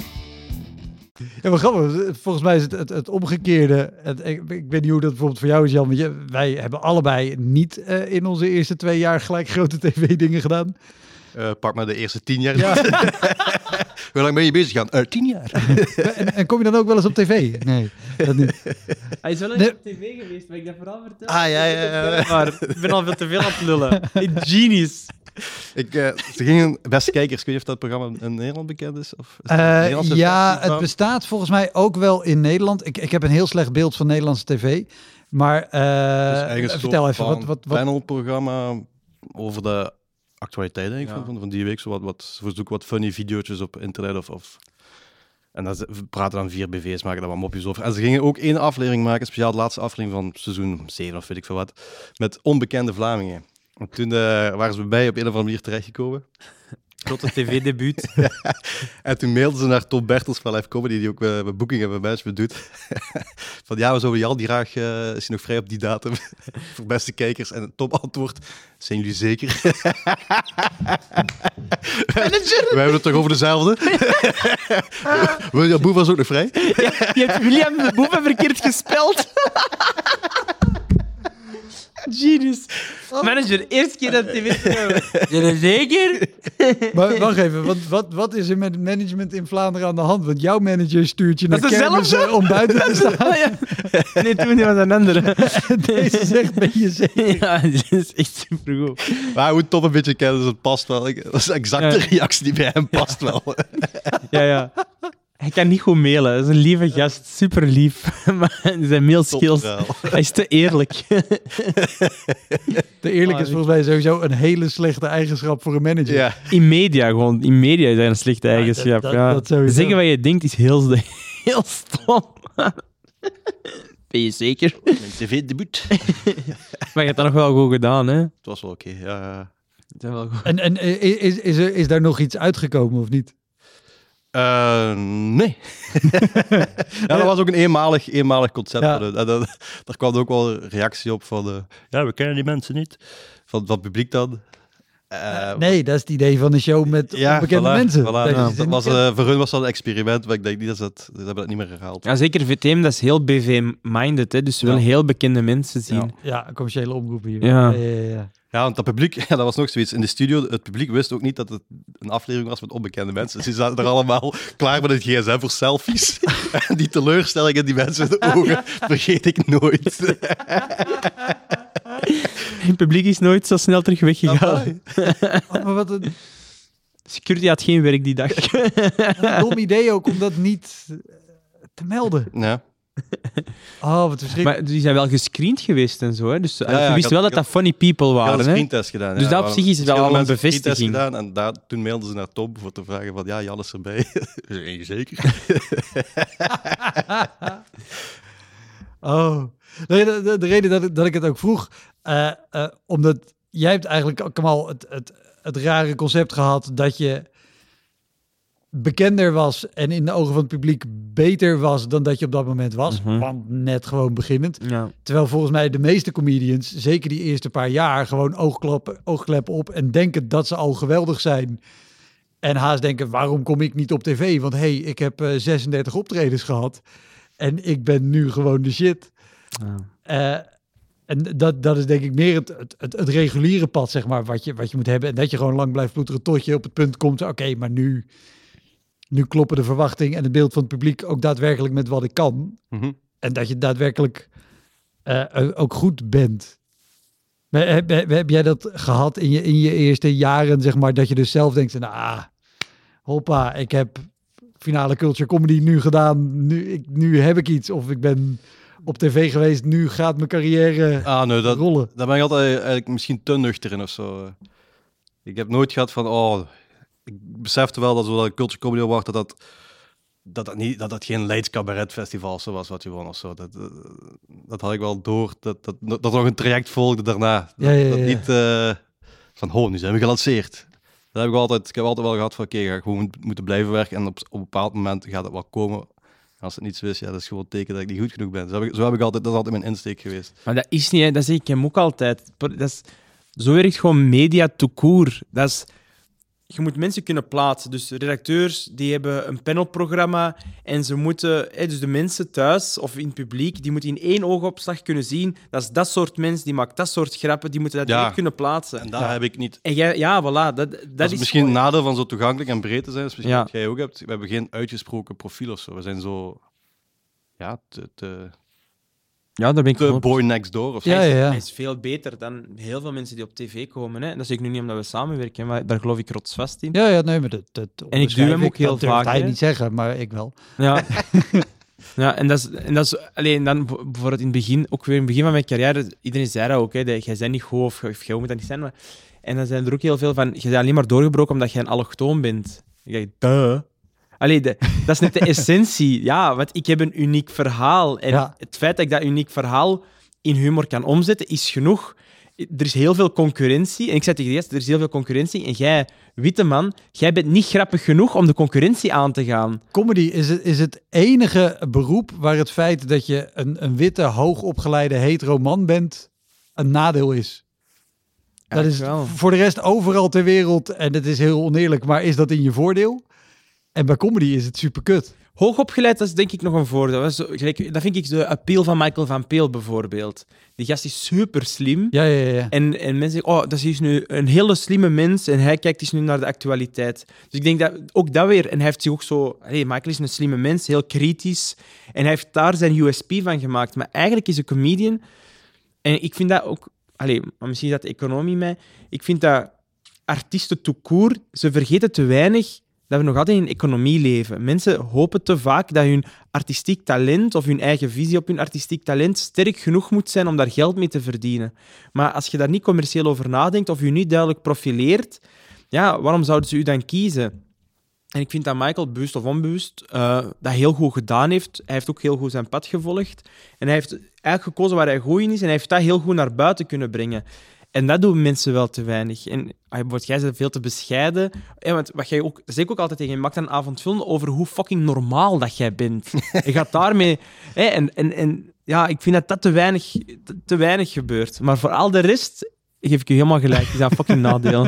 Ja, maar grappig. Volgens mij is het het, het omgekeerde. Het, ik, ik weet niet hoe dat bijvoorbeeld voor jou is, Jan. Want je, wij hebben allebei niet eh, in onze eerste twee jaar gelijk grote tv-dingen gedaan. Eh, pak maar de eerste tien jaar. Ja. Hoe lang ben je bezig gaan? Eh, tien jaar. en, en kom je dan ook wel eens op tv? Nee, dat niet. Hij is wel Nee. op tv geweest, maar ik dat vooral vertel. Ah, ja, ja, ja. Maar ik ben al veel te veel aan het lullen. Genius. Ik, eh, ze gingen, beste kijkers, ik weet niet of dat programma in Nederland bekend is. Of is het Eh, Nederlandse ja, het bestaat volgens mij ook wel in Nederland. Ik, ik heb een heel slecht beeld van Nederlandse tv. Maar eh, Dus vertel even, wat, wat, wat, panelprogramma over de actualiteit denk ik, Ja. van, van, die week. Zo wat, wat, ze zoeken wat funny video's op internet of... of en dan ze- praten dan vier BV's, maken daar wat mopjes over. En ze gingen ook één aflevering maken, speciaal de laatste aflevering van seizoen 7 of weet ik veel wat, met onbekende Vlamingen. En toen eh, waren ze bij op een of andere manier terechtgekomen. Grote tv-debuut. En toen mailden ze naar Tom Bertels van Live Comedy, die ook eh, met booking en met management doet. van ja, we zouden Jan die graag, eh, is hij nog vrij op die datum voor beste kijkers? En Tom antwoordt, zijn jullie zeker? we hebben het toch over dezelfde? William Boe was ook nog vrij? Je hebt William de Boeven verkeerd gespeld. Genius. Manager, eerste keer dat tv Ja, zeker? Maar wacht even, wat, wat, wat is er met het management in Vlaanderen aan de hand? Want jouw manager stuurt je naar kermissen dezelfde? om buiten te staan. Ja. Nee, toen was een andere. Deze zegt, ben je zeker? Ja, dit is echt supergoed. Maar hij moet toch een beetje kennen, dus het past wel. Dat is exact de reactie die bij hem past wel. Ja, ja. Hij kan niet goed mailen. Dat is een lieve gast. Super lief. Maar zijn mailskills... Hij is te eerlijk. De eerlijk is volgens mij sowieso een hele slechte eigenschap voor een manager. Ja. In media gewoon. In media is hij een slechte Ja, eigenschap. dat- Ja, dat- dat sowieso. Zeggen wat je denkt is heel, heel stom. Ben je zeker? Mijn tv-debuut. Maar je hebt dat nog wel goed gedaan, hè? Het was wel oké. ja. Dat is wel goed. En, en eh, is, is, er, is daar nog iets uitgekomen of niet? Eh, nee. ja, dat was ook een eenmalig, eenmalig concept. Ja. Daar kwam ook wel een reactie op van, de, Ja, we kennen die mensen niet. van, van het publiek dan. Eh, nee, dat is het idee van de show met ja, onbekende voilà, mensen. voilà. Dat Ja, ze dat was, eh, voor hun was dat een experiment, maar ik denk niet dat ze het, ze hebben dat niet meer herhaald. Ja, zeker VTM, dat is heel BV-minded, hè? Dus ze Ja. willen heel bekende mensen zien. Ja. commerciële omroep hier. Ja. ja, ja, ja. Ja, want dat publiek, ja, dat was nog zoiets. In de studio, het publiek wist ook niet dat het een aflevering was met onbekende mensen. Dus die zaten er allemaal klaar met het gsm voor selfies. en die teleurstelling in die mensen in de ogen vergeet ik nooit. Het publiek is nooit zo snel terug weggegaan. Oh, maar wat een, Security had geen werk die dag. een dom idee ook om dat niet eh, te melden. Ja. Oh, wat verschrikkelijk. maar die zijn wel gescreend geweest en zo, hè? Dus ja, je ik wist had- wel dat ik dat funny people Ik waren, een hè? screentest gedaan. Dus ja. dat op zich is wel al een bevestiging. screentest gedaan en daar, toen mailden ze naar Tom voor te vragen van, ja, Jan is erbij. Zeker. Oh, de, de, de, de reden dat ik, dat ik het ook vroeg, eh, eh, omdat jij hebt eigenlijk ook al het, het, het rare concept gehad dat je bekender was en in de ogen van het publiek beter was dan dat je op dat moment was, Mhm. want net gewoon beginnend. Ja. Terwijl volgens mij de meeste comedians, zeker die eerste paar jaar, gewoon oogklep, oogklep op en denken dat ze al geweldig zijn. En haast denken, waarom kom ik niet op tv? Want hey, ik heb eh, 36 optredens gehad en ik ben nu gewoon de shit. Ja. Eh, en dat, dat is denk ik meer het, het, het, het reguliere pad, zeg maar, wat je, wat je moet hebben. En dat je gewoon lang blijft ploeteren tot je op het punt komt, oké, maar nu, nu kloppen de verwachting en het beeld van het publiek ook daadwerkelijk met wat ik kan. Mhm. En dat je daadwerkelijk eh, ook goed bent. Maar Heb, heb, heb jij dat gehad in je, in je eerste jaren, zeg maar, dat je dus zelf denkt, nou, ah, hoppa, ik heb finale culture comedy nu gedaan, nu, ik, nu heb ik iets, of ik ben op tv geweest, nu gaat mijn carrière Ah, nee, dat, rollen. daar ben ik altijd eigenlijk misschien te nuchter in of zo. Ik heb nooit gehad van, oh, ik besefte wel dat zo'n Culture Comedy Award, dat dat, dat, dat, niet, dat dat geen Leids Cabaret Festival zo was wat je won of zo. Dat, eh, dat had ik wel door, dat, dat, dat nog een traject volgde daarna. Dat, Ja, ja, dat ja. niet eh, van, oh, nu zijn we gelanceerd. Dat heb ik altijd, ik heb altijd wel gehad van, oké, ga ik gewoon moeten blijven werken en op, op een bepaald moment gaat het wel komen. Als het niets is, ja, dat is gewoon een teken dat ik niet goed genoeg ben. Zo heb ik, zo heb ik altijd, dat is altijd mijn insteek geweest. Maar dat is niet, hè. dat zeg ik hem ook altijd. Dat is, zo werkt gewoon media tout court. Dat is, je moet mensen kunnen plaatsen. Dus redacteurs die hebben een panelprogramma en ze moeten, hè, dus de mensen thuis of in het publiek, die moeten in één oogopslag kunnen zien. Dat is dat soort mens, die maakt dat soort grappen, die moeten dat Ja. direct kunnen plaatsen. En daar heb ik niet En jij, ja, voilà. Dat, dat, Dat, is is misschien een nadeel van zo toegankelijk en breed te zijn. Dat is misschien Ja. wat jij ook hebt. We hebben geen uitgesproken profiel of zo. We zijn zo... Ja, te, te, Ja, daar ben ik wel- boy next door of zo. Ja, Hij is, ja, ja. hij is veel beter dan heel veel mensen die op tv komen. Hè. Dat zeg ik nu niet omdat we samenwerken, maar daar geloof ik rotsvast in. Ja, ja, nee, maar dat, dat En ik duw hem ook heel dat vaak, hij hè. niet zeggen, maar ik wel. Ja. ja, en dat is, en dat is alleen dan bijvoorbeeld in het begin, ook weer in het begin van mijn carrière, iedereen zei dat ook, hè, dat jij bent niet goed of, of jij moet dat niet zijn. Maar, en dan zijn er ook heel veel van, je bent alleen maar doorgebroken omdat jij een allochtoon bent. Ik denk, duh. Allee, de- dat is net de essentie. Ja, want ik heb een uniek verhaal. En Ja. het feit dat ik dat uniek verhaal in humor kan omzetten, is genoeg. Er is heel veel concurrentie. En ik zei tegen de er is heel veel concurrentie. En jij, witte man, jij bent niet grappig genoeg om de concurrentie aan te gaan. Comedy is het, is het enige beroep waar het feit dat je een, een witte, hoogopgeleide hetero man bent, een nadeel is. Dat is voor de rest overal ter wereld, en het is heel oneerlijk, maar is dat in je voordeel? En bij comedy is het super kut. Hoogopgeleid, dat is denk ik nog een voordeel. Dat, is gelijk, dat vind ik de appeal van Michael van Peel bijvoorbeeld. Die gast is super slim. Ja, ja, ja. En, en mensen zeggen, oh, dat is nu een hele slimme mens en hij kijkt dus nu naar de actualiteit. Dus ik denk dat ook dat weer, en hij heeft zich ook zo, hey, Michael is een slimme mens, heel kritisch, en hij heeft daar zijn USP van gemaakt. Maar eigenlijk is een comedian, en ik vind dat ook, allee, maar misschien is dat de economie mij, ik vind dat artiesten tout court, ze vergeten te weinig dat we nog altijd in een economie leven. Mensen hopen te vaak dat hun artistiek talent of hun eigen visie op hun artistiek talent sterk genoeg moet zijn om daar geld mee te verdienen. Maar als je daar niet commercieel over nadenkt of je niet duidelijk profileert, ja, waarom zouden ze u dan kiezen? En ik vind dat Michael, bewust of onbewust, eh, dat heel goed gedaan heeft. Hij heeft ook heel goed zijn pad gevolgd. En hij heeft eigenlijk gekozen waar hij goed in is en hij heeft dat heel goed naar buiten kunnen brengen. En dat doen mensen wel te weinig. En bijvoorbeeld, jij bent veel te bescheiden. Eh, want wat jij ook, dat zeg ik ook altijd tegen je, je maakt een avondfilm over hoe fucking normaal dat jij bent. je gaat daarmee... hè, en, en, en ja, ik vind dat dat te weinig, te, te weinig gebeurt. Maar voor al de rest geef ik je helemaal gelijk. Is een fucking nadeel.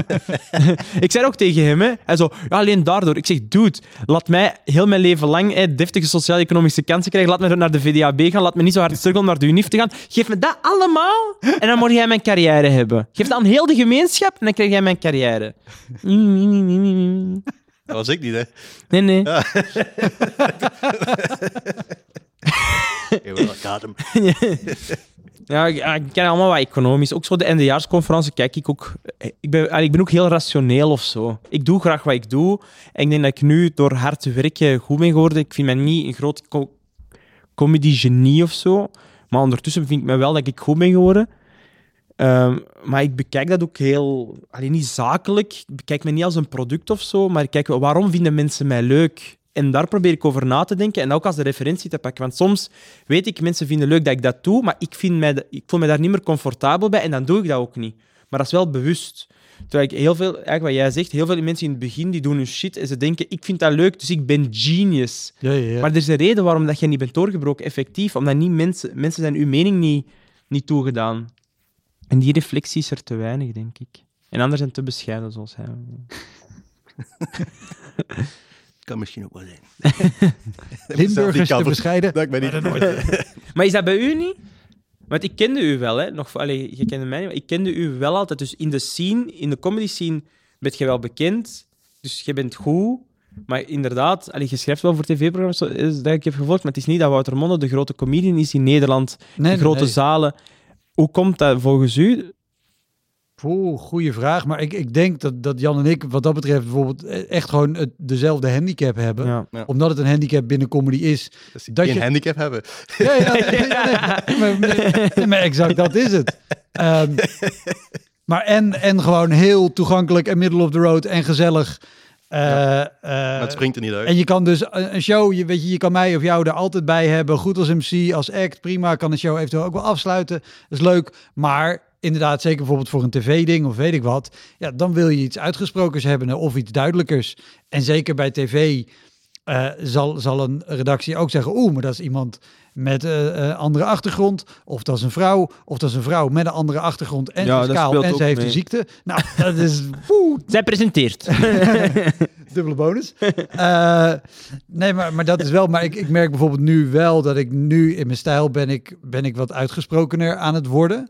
ik zei ook tegen hem, hè, hij zo, ja, alleen daardoor. Ik zeg, dude, laat mij heel mijn leven lang hè, deftige sociaal-economische kansen krijgen. Laat me naar de VDAB gaan. Laat me niet zo hard struggelen om naar de UNIF te gaan. Geef me dat allemaal en dan moet jij mijn carrière hebben. Geef dat aan heel de gemeenschap en dan krijg jij mijn carrière. Dat was ik niet, hè. Nee, nee. Ja, wel, dat gaat hem. Ja, ik, ken allemaal wat economisch. Ook zo de eindejaarsconferentie kijk ik ook... Ik ben, ik ben ook heel rationeel of zo. Ik doe graag wat ik doe. En ik denk dat ik nu door hard te werken goed ben geworden. Ik vind mij niet een groot co comedy-genie of zo. Maar ondertussen vind ik me wel dat ik goed ben geworden. Ehm, maar ik bekijk dat ook heel... Niet zakelijk. Ik bekijk me niet als een product of zo. Maar ik kijk waarom vinden mensen mij leuk? En daar probeer ik over na te denken en ook als de referentie te pakken. Want soms weet ik, mensen vinden leuk dat ik dat doe, maar ik, vind mij, ik voel me daar niet meer comfortabel bij en dan doe ik dat ook niet. Maar dat is wel bewust. Terwijl ik heel veel, eigenlijk wat jij zegt, heel veel mensen in het begin die doen hun shit en ze denken, ik vind dat leuk, dus ik ben genius. Ja, ja, ja. Maar er is een reden waarom dat jij niet bent doorgebroken, effectief. Omdat niet mensen, mensen zijn uw mening niet, niet toegedaan. En die reflectie is er te weinig, denk ik. En anderen zijn te bescheiden, zoals hij. Kan misschien ook wel zijn. Limburgers te bescheiden. Dat ik ben niet... Maar is dat bij u niet? Want ik kende u wel, hè? Nog, allee, je kende mij niet, maar ik kende u wel altijd. Dus in de scene, in de comedy scene, ben je wel bekend. Dus je bent goed. Maar inderdaad, allee, je schrijft wel voor tv-programma's zo, is dat ik heb gevolgd, maar het is niet dat Wouter Monde de grote comedian is in Nederland. Nee, de grote nee. zalen. Hoe komt dat volgens u? Oeh, goede vraag. Maar ik, ik denk dat, dat Jan en ik, wat dat betreft, bijvoorbeeld eh, echt gewoon het, dezelfde handicap hebben. Ja. Omdat het een handicap binnen comedy is. Dat je- handicap hebben. Ja, ja, nee, nee, nee. Maar, nee, nee, maar exact, dat is het. Ehm, maar en, en gewoon heel toegankelijk en middle of the road en gezellig. Eh, eh, Maar het springt er niet uit. en je kan dus een een show, je, weet je, je kan mij of jou er altijd bij hebben. Goed als MC, als act, prima. Kan een show eventueel ook wel afsluiten. Dat is leuk. Maar inderdaad, zeker bijvoorbeeld voor een tv-ding of weet ik wat. Ja, dan wil je iets uitgesprokens hebben of iets duidelijkers. En zeker bij tv eh, zal, zal een redactie ook zeggen... oeh, maar dat is iemand met een andere achtergrond. Of dat is een vrouw. Of dat is een vrouw met een andere achtergrond. En Ja, kaal en ze heeft mee. een ziekte. Nou, dat is... Woe, Zij presenteert. dubbele bonus. Eh, nee, maar, maar dat is wel. Maar ik, ik merk bijvoorbeeld nu wel dat ik nu in mijn stijl ben ik, ben ik wat uitgesprokener aan het worden.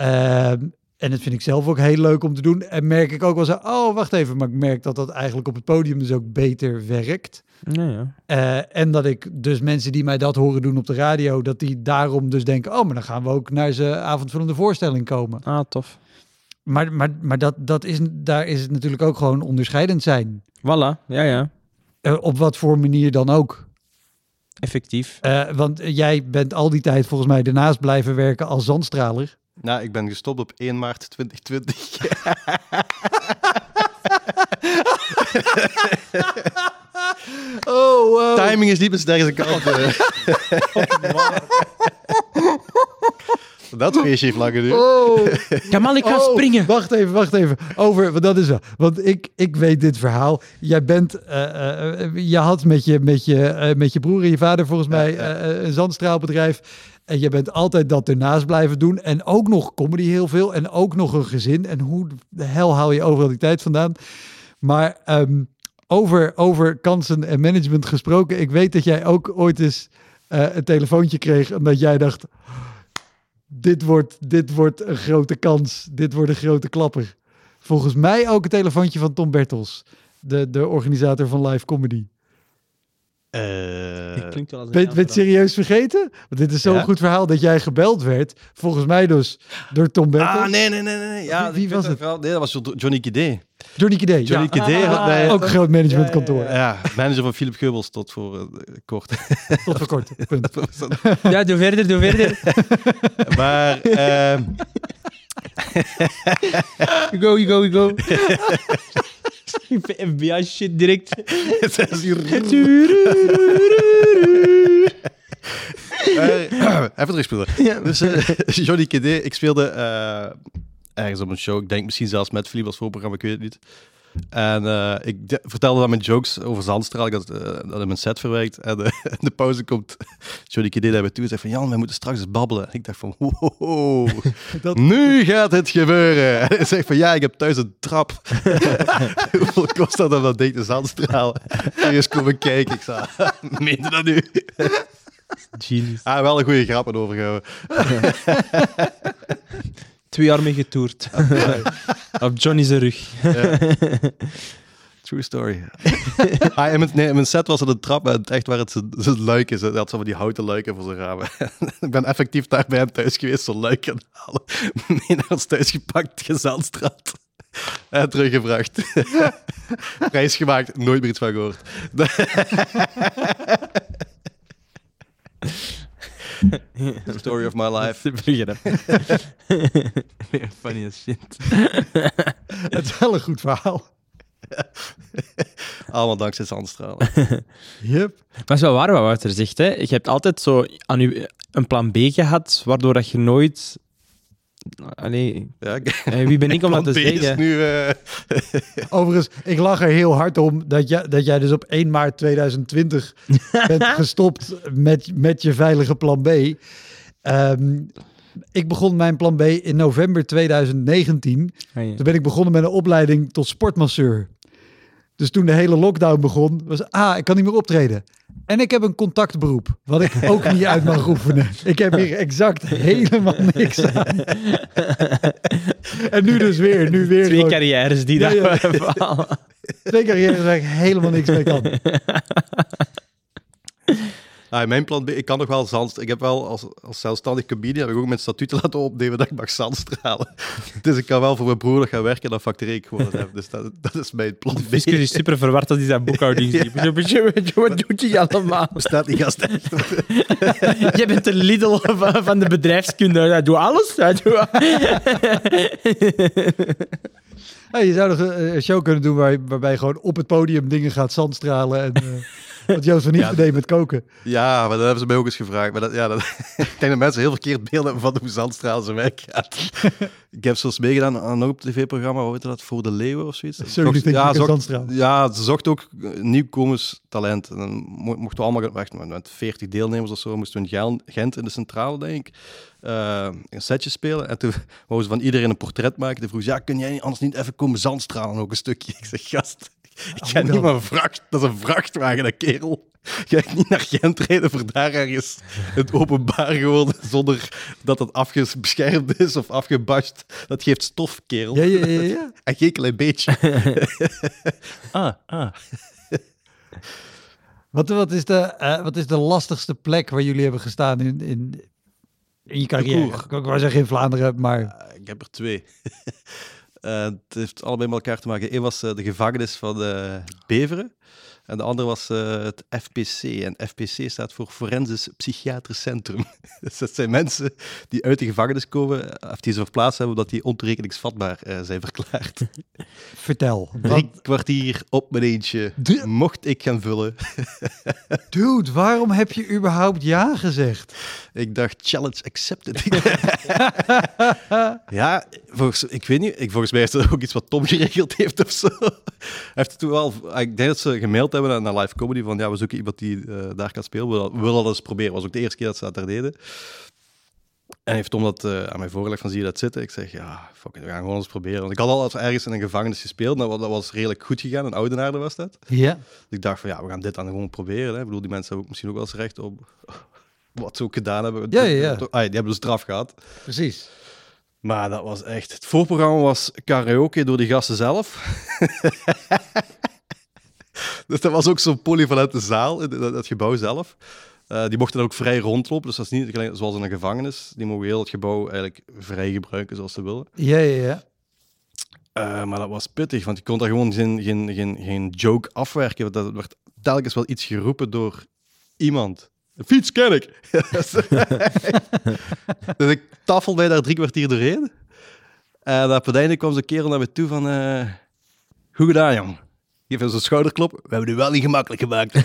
Ehm, en dat vind ik zelf ook heel leuk om te doen. En merk ik ook wel zo, oh, wacht even. Maar ik merk dat dat eigenlijk op het podium dus ook beter werkt. Ja, ja. Eh, en dat ik dus mensen die mij dat horen doen op de radio, dat die daarom dus denken, oh, maar dan gaan we ook naar zijn avondvullende voorstelling komen. Ah, tof. Maar, maar, maar dat, dat is, daar is het natuurlijk ook gewoon onderscheidend zijn. Voilà, ja, ja. Eh, op wat voor manier dan ook. Effectief. Eh, want jij bent al die tijd volgens mij ernaast blijven werken als zandstraler. Nou, ik ben gestopt op 1 maart 2020. Oh, wow. Timing is niet mijn sterkste kant. Dat feestje heeft lang geduurd. Oh, Kamal, ik ga oh, springen. Wacht even, wacht even. Over, want dat is wel. Want ik, ik weet dit verhaal. Jij bent, eh, eh, eh, je had met je, met, je, eh, met je broer en je vader volgens mij ja. een zandstraalbedrijf. En je bent altijd dat ernaast blijven doen. En ook nog comedy heel veel. En ook nog een gezin. En hoe de hel haal je overal die tijd vandaan? Maar ehm, over, over kansen en management gesproken. Ik weet dat jij ook ooit eens eh, een telefoontje kreeg omdat jij dacht, dit wordt, dit wordt een grote kans, dit wordt een grote klapper. Volgens mij ook een telefoontje van Tom Bertels, de, de organisator van live comedy. Eh, Klinkt wel als een Ben, ben je het serieus vergeten? Want dit is zo'n Ja? goed verhaal dat jij gebeld werd. Volgens mij dus door Tom Bertels. Ah, nee, nee, nee. nee. Ja, Wie- was dat het? verhaal. Nee, dat was Jo- Johnny Kidé. Johnny Kidé. Johnny ja. Kidé. had- nee, Ook een groot managementkantoor. Ja, manager van Philip Geubels tot voor eh, kort. Tot voor kort. Punt. Ja, doe verder, doe verder. maar ehm, Go, go, go. FBI shit direct. het even terugspelen. Dus eh, Johnny Kidé, ik speelde eh, ergens op een show. Ik denk misschien zelfs met Philippe als voorprogramma, ik weet het niet. En eh, ik de- vertelde dan mijn jokes over Zandstraal. Ik had dat in mijn set verwerkt. En in de pauze komt Johnny Kidé naar me toe en zegt van... Jan, wij moeten straks eens babbelen. En ik dacht van... Wow, Dat- nu gaat het gebeuren. En hij zegt van... Ja, ik heb thuis een trap. Hoeveel kost dat om dat ding te Zandstraal? En eens komen kijken. Ik zei... Meen je dat nu? Genius. Ah, wel een goede grap overgehouden. Twee jaar mee getoerd. Op Johnny's rug. True story. ah, in, mijn, nee, in mijn set was het een trap en het echt waar het zijn- zijn luik is. Hij had zo van die houten luiken voor zijn ramen. ik ben effectief daar bij hem thuis geweest, zo'n luik aan het halen. Mee naar ons thuis gepakt, Gezandstraat. En teruggebracht. Prijs gemaakt, nooit meer iets van gehoord. The story of my life. Funny as shit. Het is wel een goed verhaal. Allemaal dankzij Zandstralen. Yep. Maar het is wel waar wat Wouter zegt. Hè. Je hebt altijd zo aan je een plan B gehad, waardoor dat je nooit... Allee, Ja, ik- eh, wie ben ik om dat te zeggen? nu... eh, Overigens, ik lach er heel hard om dat, jij dat jij dus op 1 maart 2020 bent gestopt met, met je veilige plan B. Ehm, ik begon mijn plan B in november 2019. Ah, ja. Toen ben ik begonnen met een opleiding tot sportmasseur. Dus toen de hele lockdown begon, was ah, ik kan niet meer optreden. En ik heb een contactberoep, wat ik ook niet uit mag oefenen. Ik heb hier exact helemaal niks aan. en nu dus weer, nu weer Twee gewoon carrières die daar ja. vallen. twee carrières waar ik helemaal niks mee kan. Ah, mijn plan B, ik kan nog wel zand. Ik heb wel als, als zelfstandig comedian heb ik ook mijn statuten laten opnemen dat ik mag zandstralen. Dus ik kan wel voor mijn broer gaan werken en dan factureer ik gewoon hem. Dus dat, dat is mijn plan B. Fiscus is super verward als hij zijn boekhouding ziet. Wat doet hij allemaal? Bestaat die gast echt? Je bent de Lidl van, van de bedrijfskunde. Hij doet alles. Hij doet... Ja, je zou nog een show kunnen doen waar, waarbij je gewoon op het podium dingen gaat zandstralen. En, eh wat Joost van Niet Ja. deed met koken. Ja, maar dat hebben ze mij ook eens gevraagd. Maar dat, ja, dat, ik denk dat mensen heel verkeerd beeld hebben van hoe zandstralen zijn werk gaat. ik heb zelfs meegedaan aan een op tv-programma, hoe heet dat, Voor de Leeuwen of zoiets. Zo, die denk ik ja, zocht, zandstraal. ja, ze zocht ook nieuwkomers talent. En dan mo- mochten we allemaal echt met- met 40 deelnemers of zo, moesten we in Gen- Gent in de centrale, denk ik, eh, een setje spelen. En toen wouden ze van iedereen een portret maken. Toen vroeg ze, ja, kun jij anders niet even komen zandstralen ook een stukje? Ik zeg, gast, ik ga hoe niet maar vracht, dat is een vrachtwagen, dat kerel. Ga ik niet naar Gent rijden voor daar ergens het openbaar gewoon zonder dat het afgebeschermd is of afgebast. Dat geeft stof, kerel. Ja, ja, ja, ja. En geen klein beetje. ah, ah. Wat, wat, is de, eh, wat is de lastigste plek waar jullie hebben gestaan in, in, in je carrière? Ik wou zeggen in Vlaanderen, maar Eh, ik heb er twee. Eh, het heeft allebei met elkaar te maken. Eén was eh, de gevangenis van eh, Beveren. En de andere was het FPC. En FPC staat voor Forensisch Psychiatrisch Centrum. dus dat zijn mensen die uit de gevangenis komen, of die ze verplaatst hebben omdat die ontoerekeningsvatbaar eh, zijn verklaard. vertel. Drie Wat, kwartier op mijn eentje. De- Mocht ik gaan vullen. dude, waarom heb je überhaupt ja gezegd? Ik dacht, challenge accepted. ja, volgens, ik weet niet. Ik, volgens mij is dat ook iets wat Tom geregeld heeft of zo. Hij heeft toen wel, ik denk dat ze gemaild hebben naar, naar Live Comedy van ja, we zoeken iemand die eh, daar kan spelen. We willen, we willen dat eens proberen. was ook de eerste keer dat ze dat daar deden. En heeft Tom dat eh, aan mij voorgelegd van zie je dat zitten? Ik zeg ja, fuck it, we gaan gewoon eens proberen. Want ik had al ergens in een gevangenis gespeeld. Dat, wa- dat was redelijk goed gegaan. In Oudenaarde was dat. Ja. Dus ik dacht van ja, we gaan dit dan gewoon proberen. Hè. Ik bedoel, die mensen hebben ook misschien ook wel eens recht op wat ze ook gedaan hebben. Ja, ja, ja. Ah, die hebben dus straf gehad. Precies. Maar dat was echt... Het voorprogramma was karaoke door die gasten zelf. dus dat was ook zo'n polyvalente zaal, dat, dat gebouw zelf. Eh, die mochten dan ook vrij rondlopen, dus dat is niet gelijk zoals in een gevangenis. Die mogen heel het gebouw eigenlijk vrij gebruiken zoals ze willen. Ja, ja, ja. Eh, maar dat was pittig, want je kon daar gewoon geen, geen, geen, geen joke afwerken. Want dat werd telkens wel iets geroepen door iemand. De fiets ken ik. dus ik tafel mij daar drie kwartier doorheen. En op het einde kwam zo'n kerel naar me toe van... eh, goed gedaan, jong. Geef eens een schouderklop. We hebben het wel niet gemakkelijk gemaakt.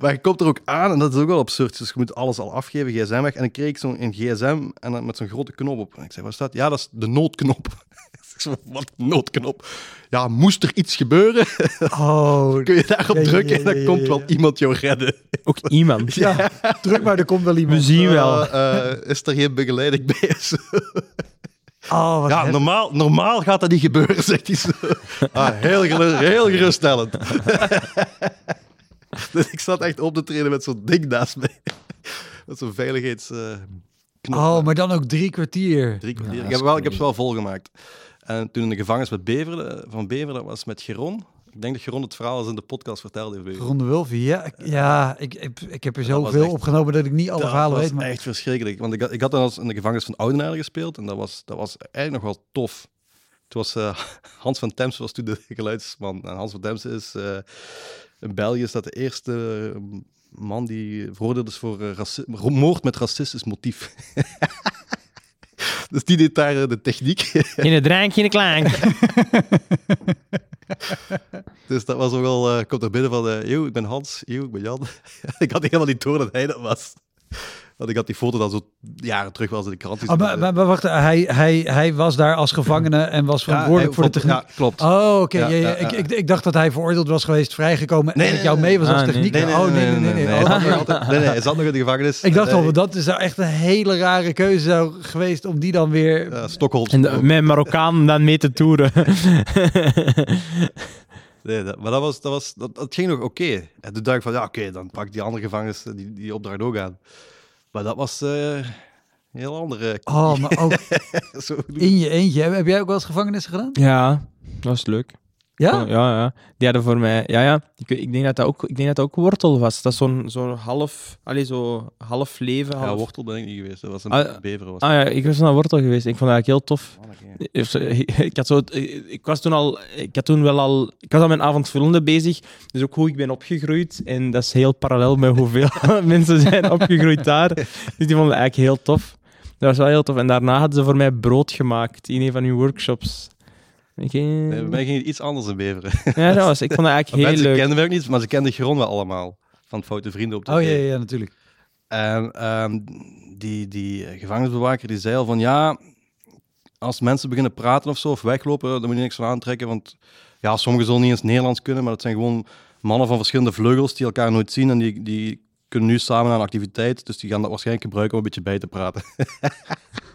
maar je komt er ook aan, en dat is ook wel absurd. Dus je moet alles al afgeven, gsm weg. En dan kreeg ik zo'n gsm en met zo'n grote knop op. En ik zei, wat is dat? Ja, dat is de noodknop. Wat noodknop? Ja, moest er iets gebeuren? Oh, Kun je daarop Ja, ja, drukken ja, en dan komt ja, wel iemand jou redden. Ook iemand. ja. Druk maar, er komt wel iemand. We zien wel. Eh, eh, is er geen begeleiding bij? Oh, Ja, normaal, normaal gaat dat niet gebeuren, zegt hij zo. Ah, heel, heel geruststellend. dus ik zat echt op te treden met zo'n ding naast mij. Met zo'n veiligheidsknop. Oh, maar dan ook drie kwartier. Drie kwartier. Ja, ik, heb wel, ik heb ze wel volgemaakt. En toen in de gevangenis met Beveren, van Beveren, dat was met Geron. Ik denk dat Geron het verhaal eens in de podcast vertelde heeft. u. Ronde Wulfie, ja. ik- Ja, ik, ik, ik heb er Dat was zoveel echt- opgenomen dat ik niet alle dat verhalen was weet. Maar... echt verschrikkelijk. Want ik, had- ik had dan als in de gevangenis van Oudenaarde gespeeld. En dat was, dat was eigenlijk nog wel tof. Het was eh, Hans van Temse was toen de geluidsman. En Hans van Temse is eh, in België is dat de eerste eh, man die veroordeeld is voor eh, moord met racistisch motief. dus die deed daar de techniek. Geen drank, geen klank. dus dat was ook wel, eh komt er binnen van, yo, ik ben Hans, yo, ik ben Jan. ik had helemaal niet door dat hij dat was. Want ik had die foto dan zo jaren terug eens in de krant. Oh, maar, maar, maar wacht, hij, hij, hij was daar als gevangene en was verantwoordelijk Ja, voor de techniek. Ja, klopt. Oh, oké. Ja, ja, ja, ja, Ik, ik, ik dacht dat hij veroordeeld was geweest, vrijgekomen Nee, en nee, met jou mee was als Ah, nee. techniek. Nee, nee, oh, nee, nee, nee. nee. Hij Oh, zat nog altijd- nee, nee, hij zat nog in de gevangenis. ik dacht al, eh, dat is nou echt een hele rare keuze zou geweest om die dan weer... Ja, Stockholm. En de- met Marokkaan dan mee te toeren. Nee, dat, maar dat, was, dat, was, dat, dat ging nog oké. En toen dacht ik van, ja, oké, dan pak ik die andere gevangenis eh, die, die opdracht ook aan. Maar dat was eh, een heel andere... Oh, maar ook Zo, in je eentje. Heb heb jij ook wel eens gevangenissen gedaan? ja, dat was leuk. Ja? Oh, ja, ja. Die hadden voor mij... Ja, ja. Ik, ik, denk dat dat ook, ik denk dat dat ook wortel was. Dat is zo'n zo'n half... Allee, zo half leven, ja, half... wortel ben ik niet geweest. Dat was een Ah, bever. Was Ah ja, ik was naar wortel geweest. Ik vond dat eigenlijk heel tof. Ik had zo, ik was toen al, ik had toen wel al, ik was al mijn avondvullende bezig, dus ook hoe ik ben opgegroeid en dat is heel parallel met hoeveel mensen zijn opgegroeid daar. Dus die vonden het eigenlijk heel tof. Dat was wel heel tof. En daarna hadden ze voor mij brood gemaakt in een van hun workshops. Nee, bij mij ging het iets anders in Beveren. ja, dat was, ik vond dat eigenlijk heel Mensen leuk. kenden mij ook niet, maar ze kenden Geron wel allemaal. Van foute vrienden op de Oh ja, ja, ja, natuurlijk. En ehm, die, die eh, gevangenisbewaker die zei al van ja, als mensen beginnen praten of zo of weglopen, dan moet je niks van aantrekken. Want ja, sommigen zullen niet eens Nederlands kunnen, maar het zijn gewoon mannen van verschillende vleugels die elkaar nooit zien en die, die kunnen nu samen aan een activiteit. Dus die gaan dat waarschijnlijk gebruiken om een beetje bij te praten.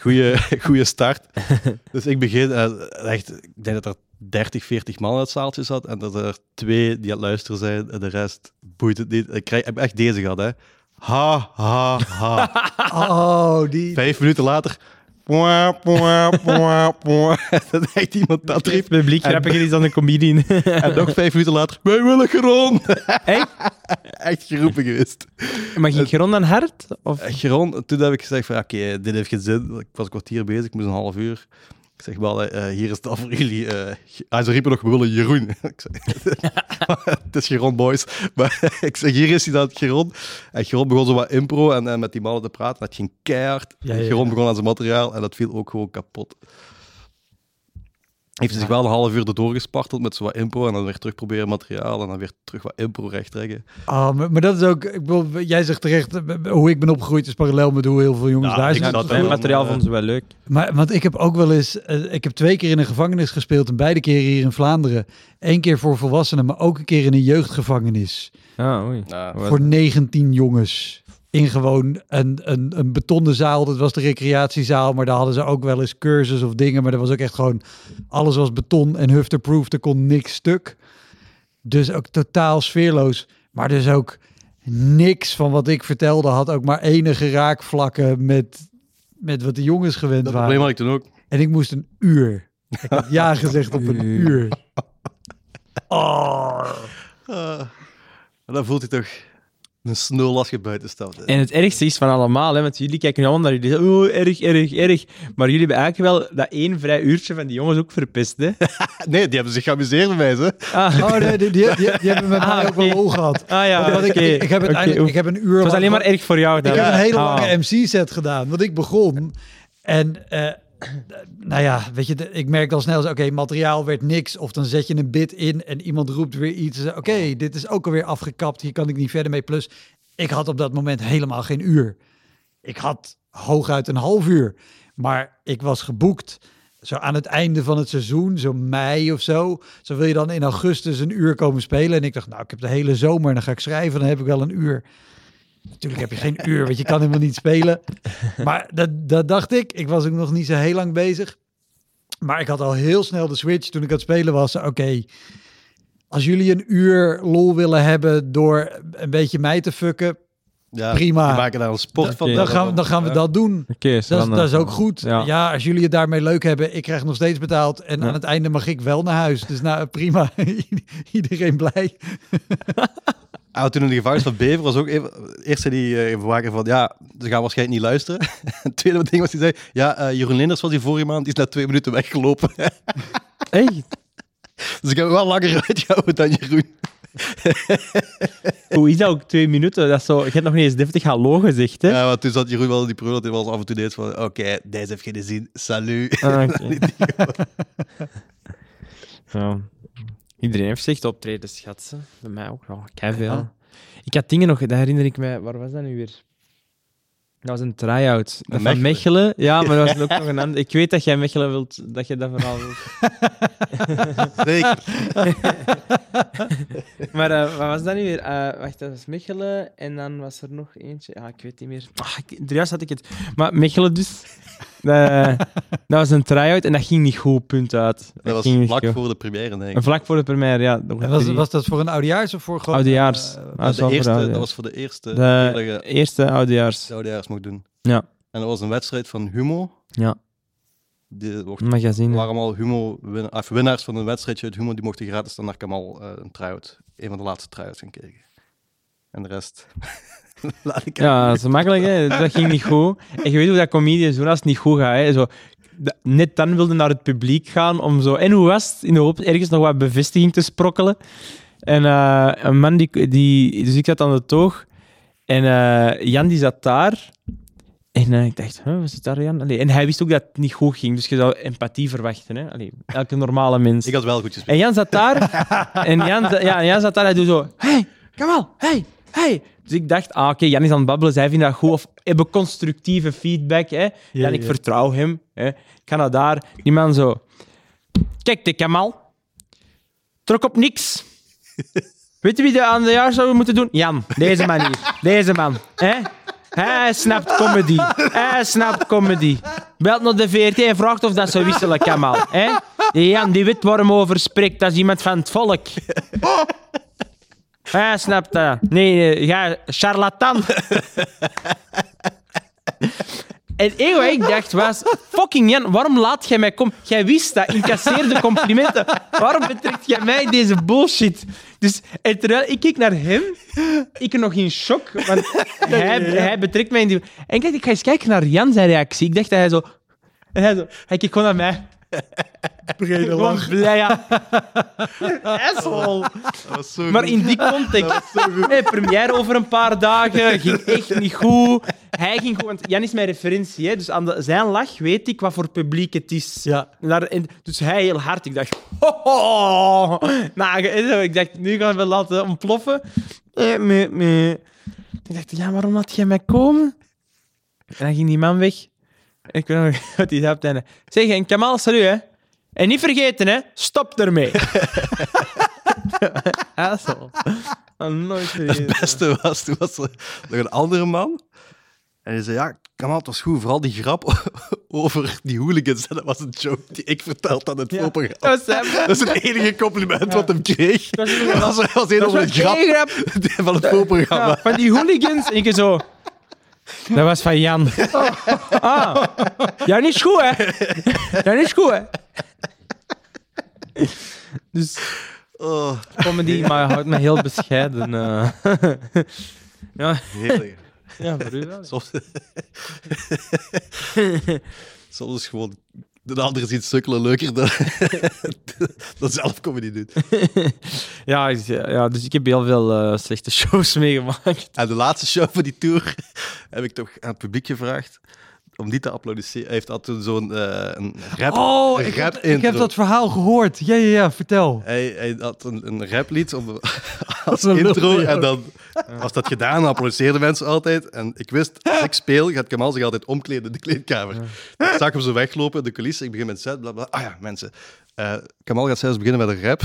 Goeie, goeie start. Dus ik begin, eh, echt, ik denk dat er 30, 40 man in het zaaltje zat en dat er twee die aan het luisteren zijn en de rest boeit het niet. Ik, krijg, ik heb echt deze gehad, hè. Ha, ha, ha. Oh, die... Vijf minuten later. Pwa, pwa, pwa, pwa. Dat echt iemand dat riep. Het publiek grappiger is dan een comedian. En nog vijf minuten later. Wij willen Geron. Echt? Echt geroepen geweest. Maar ging Geron dan hard? Of? Geron, toen heb ik gezegd van oké, dit heeft geen zin. Ik was een kwartier bezig, ik moest een half uur. Ik zeg wel, eh, hier is het voor jullie. eh, ah, ze riepen nog, we willen Jeroen. ik zeg, het is Geron, boys. Maar ik zeg, hier is hij dan, Geron. En Geron begon zo wat impro en, en met die mannen te praten. Dat ging keihard. Ja, ja, Geron begon aan zijn materiaal en dat viel ook gewoon kapot. Heeft hij zich wel een half uur erdoor gesparteld met zo wat impro en dan weer terug proberen materiaal en dan weer terug wat impro recht trekken. Oh, maar, maar dat is ook... Ik bedoel, jij zegt terecht, eh, hoe ik ben opgegroeid is parallel met hoe heel veel jongens Ja, daar zijn. Mijn wel, materiaal eh, vonden ze wel leuk. Maar, want ik heb ook wel eens... eh, ik heb twee keer in een gevangenis gespeeld en beide keren hier in Vlaanderen. Eén keer voor volwassenen, maar ook een keer in een jeugdgevangenis. Ah, oei. Voor 19 jongens. In gewoon een, een, een betonnen zaal. Dat was de recreatiezaal, maar daar hadden ze ook wel eens cursus of dingen. Maar dat was ook echt gewoon, alles was beton en hufterproof. Er kon niks stuk. Dus ook totaal sfeerloos. Maar dus ook niks van wat ik vertelde had ook maar enige raakvlakken met, met wat de jongens gewend Dat waren. probleem had ik toen ook. En ik moest een uur. Ik heb ja gezegd op een uur. Oh. Ah, maar dan voelt hij toch een snul als je buiten staat. hè. En het ergste is van allemaal, hè, want jullie kijken allemaal naar jullie oh, erg, erg, erg. Maar jullie hebben eigenlijk wel dat één vrij uurtje van die jongens ook verpest, hè? Nee, die hebben zich geamuseerd mij. Hè. Ah, Oh nee, die, die, die, die hebben met Ah, mij ook wel lol gehad. ah ja, Want ik, ik, ik heb oef. ik heb een uur Het was alleen maar erg voor jou dan. Ik heb een hele Ah. lange MC-set gedaan, want ik begon. En eh, nou ja, weet je, de- ik merkte al snel, oké, materiaal werd niks. Of dan zet je een bit in en iemand roept weer iets. Oké, dit is ook alweer afgekapt, hier kan ik niet verder mee. Plus, ik had op dat moment helemaal geen uur. Ik had hooguit een half uur. Maar ik was geboekt zo aan het einde van het seizoen, zo mei of zo. Zo wil je dan in augustus een uur komen spelen. En ik dacht, nou, ik heb de hele zomer en dan ga ik schrijven, dan heb ik wel een uur. Natuurlijk heb je geen uur, want je kan helemaal niet spelen. Maar dat, dat dacht ik. Ik was ook nog niet zo heel lang bezig. Maar ik had al heel snel de switch toen ik aan het spelen was. Oké, als jullie een uur lol willen hebben door een beetje mij te fucken, Ja, Prima. We maken daar een sport van. dan gaan, we- dan gaan we dat doen. Dat is, dat is ook goed. Ja. Ja. als jullie het daarmee leuk hebben, ik krijg nog steeds betaald. En Ja. aan het einde mag ik wel naar huis. Dus nou, prima. Iedereen blij. Ah, toen in de gevangenis van Bever was ook even, eerst zei die bewaker van ja, ze gaan waarschijnlijk niet luisteren. Het tweede ding was hij zei, ja, eh, Jeroen Linders was hier vorige maand, die is na twee minuten weggelopen. Echt? dus ik heb wel langer uitgehouden dan Jeroen. Hoe is dat ook twee minuten? Dat zo, je hebt nog niet eens deftig hallo gezegd, hè? Ja, want toen zat Jeroen wel in die periode dat hij wel af en toe deed van oké, deze heeft geen zin, salut. Ah. Ja. Iedereen heeft zich optreden, schatsen. Bij mij ook. Ja, veel. Ja. Ik had dingen nog, dat herinner ik mij. Waar was dat nu weer? Dat was een try-out. Dat van Mechelen. Ja, maar dat was ook nog een ander. Ik weet dat jij Mechelen wilt, dat je dat verhaal wilt. Zeker. Maar eh, wat was dat nu weer? Eh, wacht, dat was Mechelen en dan was er nog eentje. Ja, ik weet niet meer. Ah, ik, juist had ik het. Maar Mechelen dus. Eh, dat was een try-out en dat ging niet goed, punt uit. Dat, Dat was vlak goed. voor de première, denk En ik. vlak voor de première, ja. was, was dat voor een oudejaars of voor gewoon... Oudejaars. eh, Ah, de eerste, voor de dat was voor de eerste De je eerste oudejaars. de oudejaars mocht doen. Ja. En dat was een wedstrijd van Humo. Ja, Die wordt, magazine. er waren allemaal Humo win- of winnaars van een wedstrijdje uit Humo, die mochten gratis dan naar Kamal eh een try-out. Een van de laatste try-outs gaan kijken. En de rest... Laat ik Ja, dat is makkelijk, hè. Dat ging niet goed. En je weet hoe dat comedians doen als het niet goed gaat, hè. Zo, net dan wilde naar het publiek gaan om zo... En hoe was het? In de hoop ergens nog wat bevestiging te sprokkelen. En eh, een man die, die... Dus ik zat aan de toog. En eh, Jan die zat daar. En eh, ik dacht, huh, wat zit daar Jan? Allee, en hij wist ook dat het niet goed ging. Dus je zou empathie verwachten, hè. Allee, elke normale mens. Ik had wel goed gespeeld. En Jan zat daar. en Jan, ja, Jan zat daar. Hij doet zo. Hey, Kamal, hey, hey. Dus ik dacht, ah, oké, Jan is aan het babbelen. Zij vindt dat goed. Of hebben constructieve feedback. Hè. Jan, ik ja. vertrouw hem. Hè. Ik ga naar daar. Die man zo. Kijk, de Kamal. Trok op niks. Weet je wie de aan de jaar zou moeten doen? Jan, deze man hier. Deze man. Hè? Hij snapt comedy. Hij snapt comedy. Belt naar de VRT en vraagt of dat ze wisselen, Kamal. Hè? Jan die waar hem over spreekt. Dat is iemand van het volk. Hij snapt dat. Nee, eh, ja, charlatan. En wat ik dacht was, fucking Jan, waarom laat jij mij komen? Jij wist dat, incasseerde complimenten. Waarom betrekt jij mij deze bullshit? Dus en terwijl ik keek naar hem, ik nog in shock, want hij, hij betrekt mij in die... En ik dacht, ik ga eens kijken naar Jan zijn reactie. Ik dacht dat hij zo... En hij zo... Hij keek gewoon naar mij. Brede Gewoon lach. blij, ja. Asshole. Dat was zo Maar goed. in die context. Hey, première over een paar dagen, ging echt niet goed. Hij ging goed, want Jan is mijn referentie. Hè, dus aan de, zijn lach weet ik wat voor publiek het is. Ja. Naar, en, dus hij heel hard. Ik dacht, ho, ho. Nou, ik dacht, nu gaan we laten ontploffen. Eh. Ik dacht, ja, waarom laat jij mij komen? En dan ging die man weg. Ik weet nog wat hij zei op het einde. Zeg, en Kamal, salut, hè. En niet vergeten, hè. Stop ermee. Asshole. Ah, nooit Het gelezen. beste was, toen was er nog een andere man. En hij zei, ja, Kamal, het was goed. Vooral die grap over die hooligans. En dat was een joke die ik vertelde aan het Ja. voorprogramma. Dat is het enige compliment wat hem kreeg. Dat was, dat was een Dat over was een grap van het voorprogramma. Ja, van die hooligans. En ik zo... Dat was van Jan. Ah, Jan is goed, hè? Jan is goed, hè? Dus Oh, comedy, maar houdt me heel bescheiden. eh. ja, heerlijk. ja, voor u wel. Soms, soms is gewoon de andere ziet sukkelen leuker dan, dan zelf comedy doet. Ja, ja, dus ik heb heel veel eh, slechte shows meegemaakt. En de laatste show van die tour heb ik toch aan het publiek gevraagd om niet te applaudisseren. Hij heeft altijd zo'n eh, een rap, Oh, een ik, rap heb, ik heb dat verhaal gehoord. Ja, ja, ja, vertel. Hij, hij had een, een raplied om, als intro. En dan was dat gedaan, dan applaudisseerden mensen altijd. En ik wist, als ik speel, gaat Kamal zich altijd omkleden in de kleedkamer. Ik zag hem zo weglopen de coulissen. Ik begin met set, bla bla. Ah ja, mensen. Eh, Kamal gaat zelfs beginnen met een rap.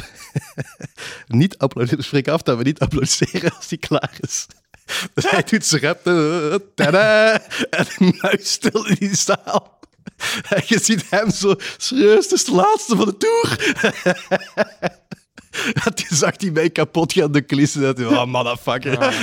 niet applaudisseren, spreek af dat we niet applaudisseren als hij klaar is. Dus hij doet zijn rap. eh, Tada! En muis stil in die zaal. En je ziet hem zo, serieus, het is de laatste van de tour. Dat hij zag die mij kapot gaan de coulissen. Dat hij, oh, motherfucker.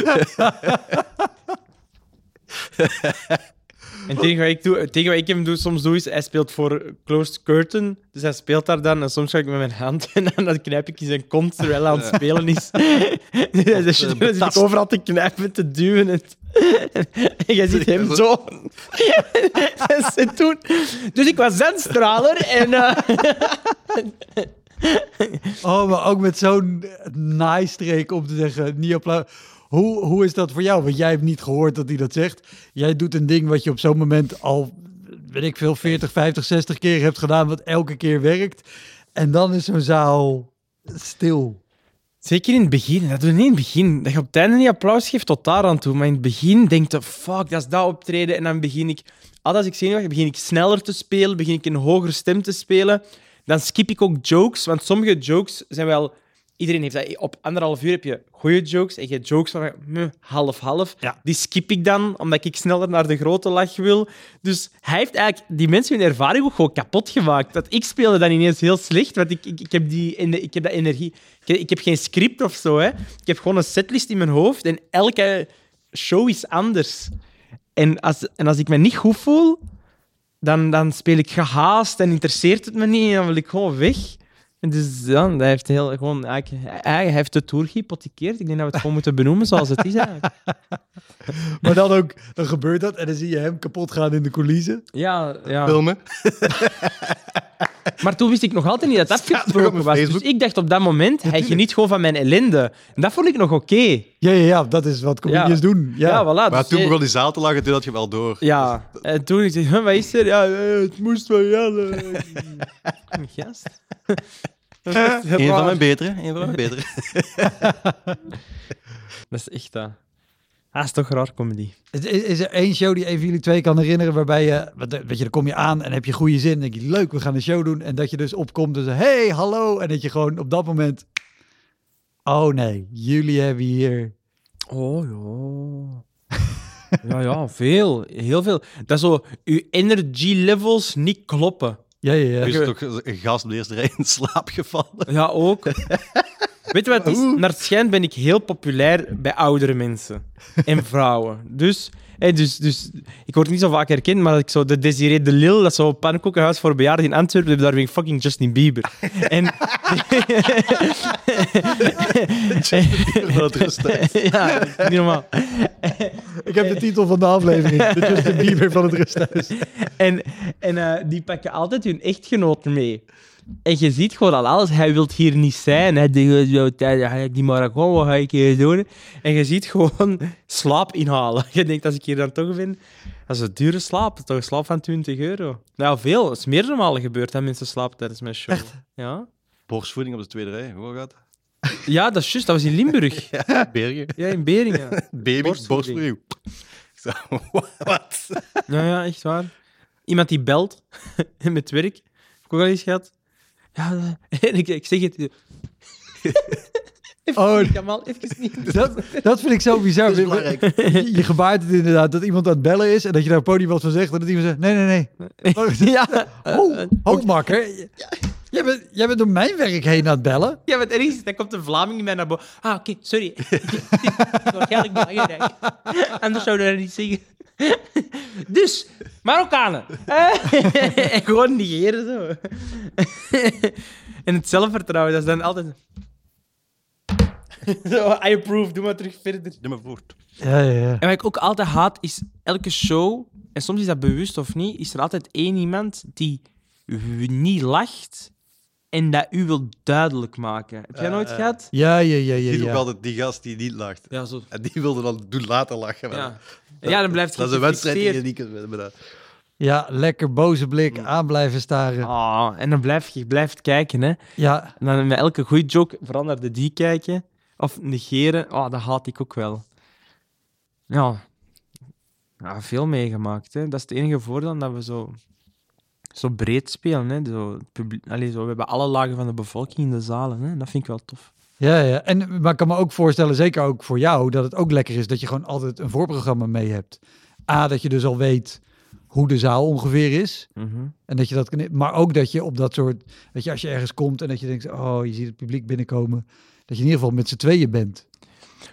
En tegen wat ik, doe, tegen wat ik hem doe, soms doe, is hij speelt voor Closed Curtain. Dus hij speelt daar dan en soms ga ik met mijn hand en dan knijp ik in zijn kont terwijl hij aan het spelen is. dus dan zit overal te knijpen, te duwen. En, en je ziet hem zo. Is toen. Dus ik was zenstraler en... eh, Oh, maar ook met zo'n naaistreek om te zeggen, niet applaus. Hoe, hoe is dat voor jou? Want jij hebt niet gehoord dat hij dat zegt. Jij doet een ding wat je op zo'n moment al, weet ik veel, 40, 50, 60 keer hebt gedaan, wat elke keer werkt. En dan is zo'n zaal stil. Zeker in het begin. Dat doe je niet in het begin. Dat je op het einde niet applaus geeft tot daar aan toe. Maar in het begin denk je, fuck, dat is dat optreden. En dan begin ik, altijd als ik zenuwachtig begin ik sneller te spelen, begin ik een hogere stem te spelen. Dan skip ik ook jokes, want sommige jokes zijn wel... Iedereen heeft dat. Op anderhalf uur heb je goede jokes en je hebt jokes van half-half. Ja. Die skip ik dan, omdat ik sneller naar de grote lach wil. Dus hij heeft eigenlijk die mensen hun ervaring ook gewoon kapot gemaakt. Dat ik speelde dan ineens heel slecht, want ik, ik, ik, heb, die, ik heb dat energie... Ik heb, ik heb geen script of zo, hè. Ik heb gewoon een setlist in mijn hoofd en elke show is anders. En als, en als ik me niet goed voel, dan, dan speel ik gehaast en interesseert het me niet en dan wil ik gewoon weg. En dus ja, hij heeft, heel, gewoon, hij heeft de tour gehypothekeerd. Ik denk dat we het gewoon moeten benoemen zoals het is eigenlijk. Maar dan ook, dan gebeurt dat en dan zie je hem kapot gaan in de coulissen. Ja, ja. Filmen. Maar toen wist ik nog altijd niet dat dat afgesproken was. Dus ik dacht op dat moment, hij geniet gewoon van mijn ellende. En dat vond ik nog oké. Ja, ja, ja, dat is wat comedians Ja. doen. Ja. Ja, voilà. Maar dus toen je- begon die zaal te lachen, toen had je wel door. Ja, en toen ik zei, "Huh, wat is er? Ja, eh, het moest van Jan. eh." Gast. Een van mijn betere. Een van mijn betere. Dat is echt dat. Dat is toch raar comedy. Is, er één show die even jullie twee kan herinneren waarbij je, wat- weet je, dan kom je aan en heb je goede zin. Dan denk je, leuk, we gaan een show doen. En dat je dus opkomt en zegt, hey, hallo. En dat je gewoon op dat moment, oh nee, jullie hebben hier... Oh ja. Ja, ja, veel. Heel veel. Dat is zo, uw energy levels niet kloppen. Ja, ja, ja. Er is toch een gast op de eerste rij in slaap gevallen. Ja, ook. Weet je wat het is? Naar het schijnt ben ik heel populair bij oudere mensen en vrouwen. Dus, dus, dus ik word niet zo vaak herkend, maar ik zo de Desiree de Lille, dat is zo'n pannenkoekenhuis voor bejaarden in Antwerpen, daar ben ik fucking Justin Bieber. En, Van het rusthuis. ja, niet normaal. Ik heb de titel van de aflevering. De Justin Bieber van het rusthuis. En, en eh, die pakken altijd hun echtgenoot mee. En je ziet gewoon al alles. Hij wil hier niet zijn. Hij denkt, zo, "Tja, ga ik die maar gewoon, wat ga ik hier doen? En je ziet gewoon slaap inhalen. Je denkt, als ik hier dan toch ben, dat is een dure slaap. Toch een slaap van 20 euro. Nou, veel. Het is meerdere malen gebeurd dat mensen slapen tijdens mijn show. Echt? Ja. Borstvoeding op de tweede rij. Hoe gaat het? Ja, dat is juist. Dat was in Limburg. Bergen. Ja, in Beringen. Baby, Borstvoeding. borstvoeding. Ik zo, wat? Ja, ja, echt waar. Iemand die belt met werk. Heb ik ook al eens gehad. Ja, eh, en ik, ik zeg het. Oh, Kamal, even niet. dat, dat vind ik zo bizar. Dat is belangrijk. Je, je gebaart het inderdaad dat iemand aan het bellen is en dat je daar op het podium wat van zegt en dat iemand zegt, nee, nee, nee. ja. Oh, oh makker. Jij bent, jij bent door mijn werk heen aan het bellen. Ja, maar het ergste is, dan komt een Vlaming in mij naar boven. Ah, oké, sorry. Dit is waarschijnlijk belangrijk. Anders zouden we dat niet zeggen. Dus, Marokkanen. Eh, en gewoon negeren zo. En het zelfvertrouwen, dat is dan altijd... Zo, I approve, doe maar terug verder. Doe maar voort. Ja, ja, ja. En wat ik ook altijd haat, is elke show, en soms is dat bewust of niet, is er altijd één iemand die niet lacht en dat u wil duidelijk maken. Heb jij nooit eh. gehad? Ja, ja, ja, ja. Die ja. altijd die gast die niet lacht. Ja, zo. En die wilde dan doen laten lachen. Ja. ja, dan blijft Dat is een wedstrijd die je niet kunt winnen. Ja, lekker boze blik, aan blijven staren. Ah, en dan blijf je blijft kijken, hè. Ja, En dan met elke goede joke veranderde die kijken. Of negeren. Oh, dat haat ik ook wel. Ja. ja veel meegemaakt, hè. Dat is het enige voordeel dat we zo, zo breed spelen, hè. Zo, allee, zo, we hebben alle lagen van de bevolking in de zalen, hè. Dat vind ik wel tof. ja, ja. En, maar ik kan me ook voorstellen, zeker ook voor jou, dat het ook lekker is dat je gewoon altijd een voorprogramma mee hebt. A, dat je dus al weet hoe de zaal ongeveer is. Mhm. En dat je dat kan, maar ook dat je op dat soort, dat je als je ergens komt en dat je denkt, oh, je ziet het publiek binnenkomen, dat je in ieder geval met z'n tweeën bent.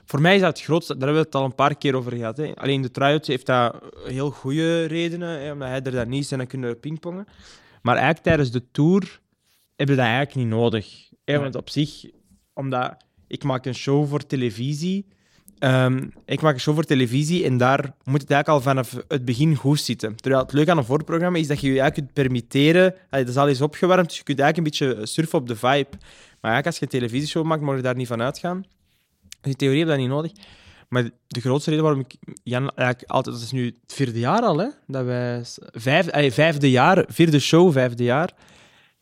Voor mij is dat het grootste. Daar hebben we het al een paar keer over gehad. Hè. Alleen de try-out heeft dat heel goede redenen. Hè, omdat hij er dan niet is en dan kunnen we pingpongen. Maar eigenlijk tijdens de tour hebben we dat eigenlijk niet nodig. Hè, want op zich, omdat ik maak een show voor televisie. Ehm, ik maak een show voor televisie en daar moet het eigenlijk al vanaf het begin goed zitten. Terwijl het leuke aan een voorprogramma is dat je je eigenlijk kunt permitteren. allee, De zaal is opgewarmd, dus je kunt eigenlijk een beetje surfen op de vibe. Maar eigenlijk als je een televisieshow maakt, mag je daar niet van uitgaan. In theorie heb je dat niet nodig. Maar de grootste reden waarom ik Jan eigenlijk altijd... Dat is nu het vierde jaar al, hè? Dat wij... Vijf, allee, vijfde jaar, vierde show, vijfde jaar.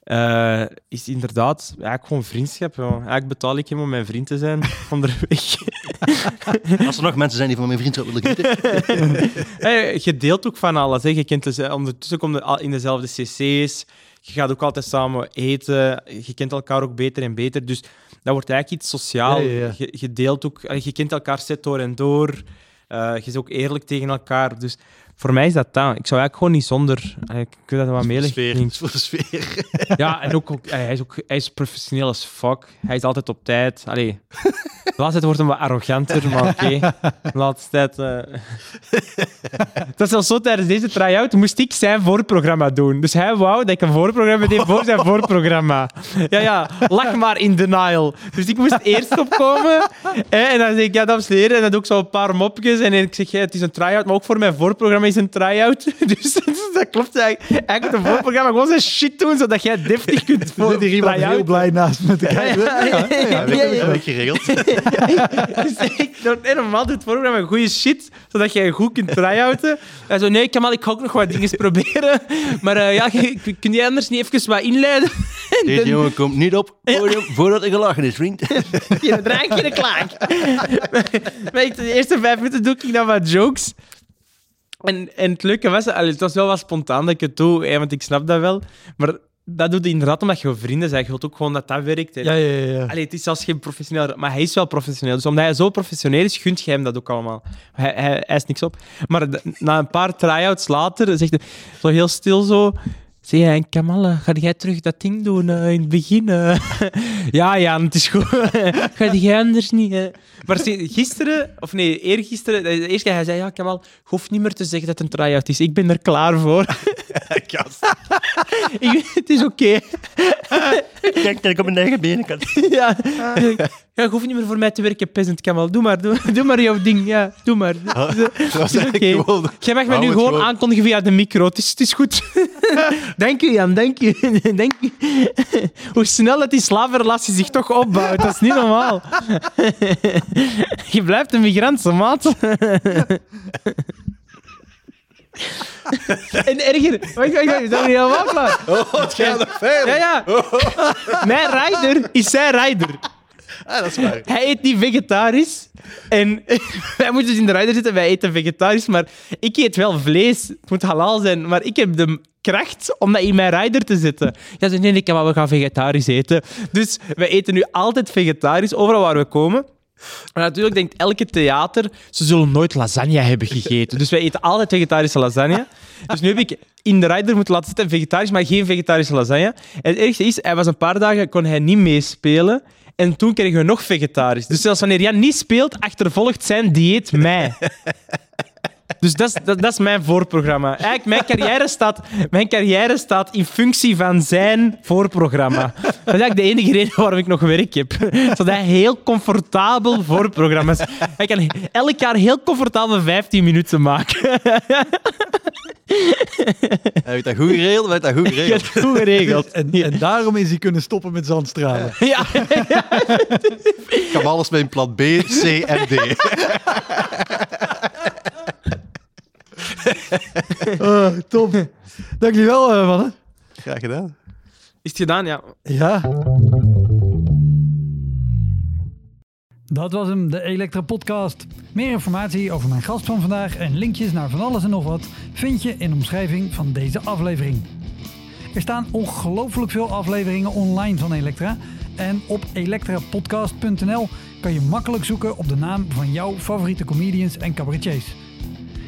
eh, is inderdaad eigenlijk gewoon vriendschap. Eigenlijk betaal ik hem om mijn vriend te zijn onderweg. Als er nog mensen zijn die van mijn vriendschap willen genieten. Hey, je deelt ook van alles. Hè. Je kent dus, ondertussen kom je al in dezelfde cc's. Je gaat ook altijd samen eten. Je kent elkaar ook beter en beter. Dus dat wordt eigenlijk iets sociaal. Ja, ja, deelt ook... Je kent elkaar set door en door. Eh, je is ook eerlijk tegen elkaar. Dus voor mij is dat dat. Ik zou eigenlijk gewoon niet zonder... allee, Ik weet dat wat melig klinkt. Voor de sfeer. Ja, en ook, ook- hij, is ook hij is professioneel as fuck. Hij is altijd op tijd. Allee, de laatste tijd wordt hij wat arroganter, maar oké. De laatste tijd... eh. Het was zelfs zo, tijdens deze try-out moest ik zijn voorprogramma doen. Dus hij wou dat ik een voorprogramma deed voor zijn voorprogramma. Ja, ja, lach maar in denial. Dus ik moest eerst opkomen. Hè, en dan zeg ik, ja, dames en heren. En dan doe ik zo een paar mopjes. En ik zeg, ja, het is een try-out, maar ook voor mijn voorprogramma is een try-out. Dus dat klopt eigenlijk. Eigenlijk een voorprogramma gewoon zijn shit doen, zodat jij deftig kunt voor iemand try-out. heel blij naast me te kijken. Ja, ja, ja, ja, Heb ik, ja, ik geregeld. Dus ik doe helemaal dit voorprogramma goede shit, zodat jij goed kunt try-outen. En zo, nee, Kamal, ik ga ook nog wat dingen proberen. Maar eh, ja, je- kun je anders niet even wat inleiden? En Deze dan- jongen komt niet op podium voordat er gelachen is, vriend. Drankje de klaak. maar ik, de eerste vijf minuten doe ik dan wat jokes. En, en het leuke was, allee, het was wel wat spontaan dat ik het doe, hè, want ik snap dat wel. Maar dat doet hij inderdaad omdat je vrienden bent. Je wilt ook gewoon dat dat werkt. hè. Ja, ja, ja. Allee, het is zelfs geen professioneel, maar hij is wel professioneel. Dus omdat hij zo professioneel is, gunt je hem dat ook allemaal. Hij, hij, hij is niks op. Maar na een paar try-outs later zegt hij zo heel stil zo... Zeg jij, Kamal, eh, ga jij terug dat ding doen eh, in het begin? eh?" ja, ja, het is goed. ga jij anders niet? hè?" Maar gisteren, of nee, eergisteren, de eerste keer hij zei, ja, Kamal, hoeft niet meer te zeggen dat het een try-out is. Ik ben er klaar voor. Ik- het is oké. Kijk dat ik op mijn eigen benen kan. Ja. ja, je hoeft niet meer voor mij te werken, peasant Kamal. Doe maar, doe, doe maar jouw ding. Ja, doe maar. Dat was. Jij mag me nu gewoon gewoon. aankondigen via de micro. Het is, het is goed. dank u, Jan. Dank u. dank u. Hoe snel dat die slavenrelatie zich toch opbouwt. Dat is niet normaal. Je blijft een migrant, maat. en erger... Wacht, wacht, wacht. We zijn niet helemaal klaar. Oh, het gaat nog verder. Ja, ja. Mijn rider is zijn rider. Ah, dat is waar. Hij eet niet vegetarisch. En wij moeten dus in de rider zitten, wij eten vegetarisch. Maar ik eet wel vlees. Het moet halal zijn. Maar ik heb de kracht om dat in mijn rider te zetten. Ja, ze nee, nee, maar we gaan vegetarisch eten. Dus wij eten nu altijd vegetarisch, overal waar we komen. Maar natuurlijk denkt elke theater, ze zullen nooit lasagne hebben gegeten. Dus wij eten altijd vegetarische lasagne. Dus nu heb ik in de rider moeten laten zitten vegetarisch, maar geen vegetarische lasagne. En het ergste is, hij was een paar dagen, kon hij niet meespelen. En toen kregen we nog vegetarisch. Dus zelfs wanneer Jan niet speelt, achtervolgt zijn dieet mij. Dus dat is, dat, dat is mijn voorprogramma. Eigenlijk, mijn carrière, staat, mijn carrière staat in functie van zijn voorprogramma. Dat is eigenlijk de enige reden waarom ik nog werk heb. Zodat hij heel comfortabel voorprogramma's... Hij kan elk jaar heel comfortabel 15 minuten maken. Hij heeft dat goed geregeld, hij heeft dat goed geregeld. goed geregeld. En, en daarom is hij kunnen stoppen met zandstralen. Ja. Ik heb alles met een plan B, C en D. Oh, top. Dankjewel, eh mannen. Graag gedaan. Is het gedaan? Ja. Ja. Dat was hem, de Elektra Podcast. Meer informatie over mijn gast van vandaag en linkjes naar van alles en nog wat vind je in de omschrijving van deze aflevering. Er staan ongelooflijk veel afleveringen online van Elektra. En op elektrapodcast.nl kan je makkelijk zoeken op de naam van jouw favoriete comedians en cabaretiers.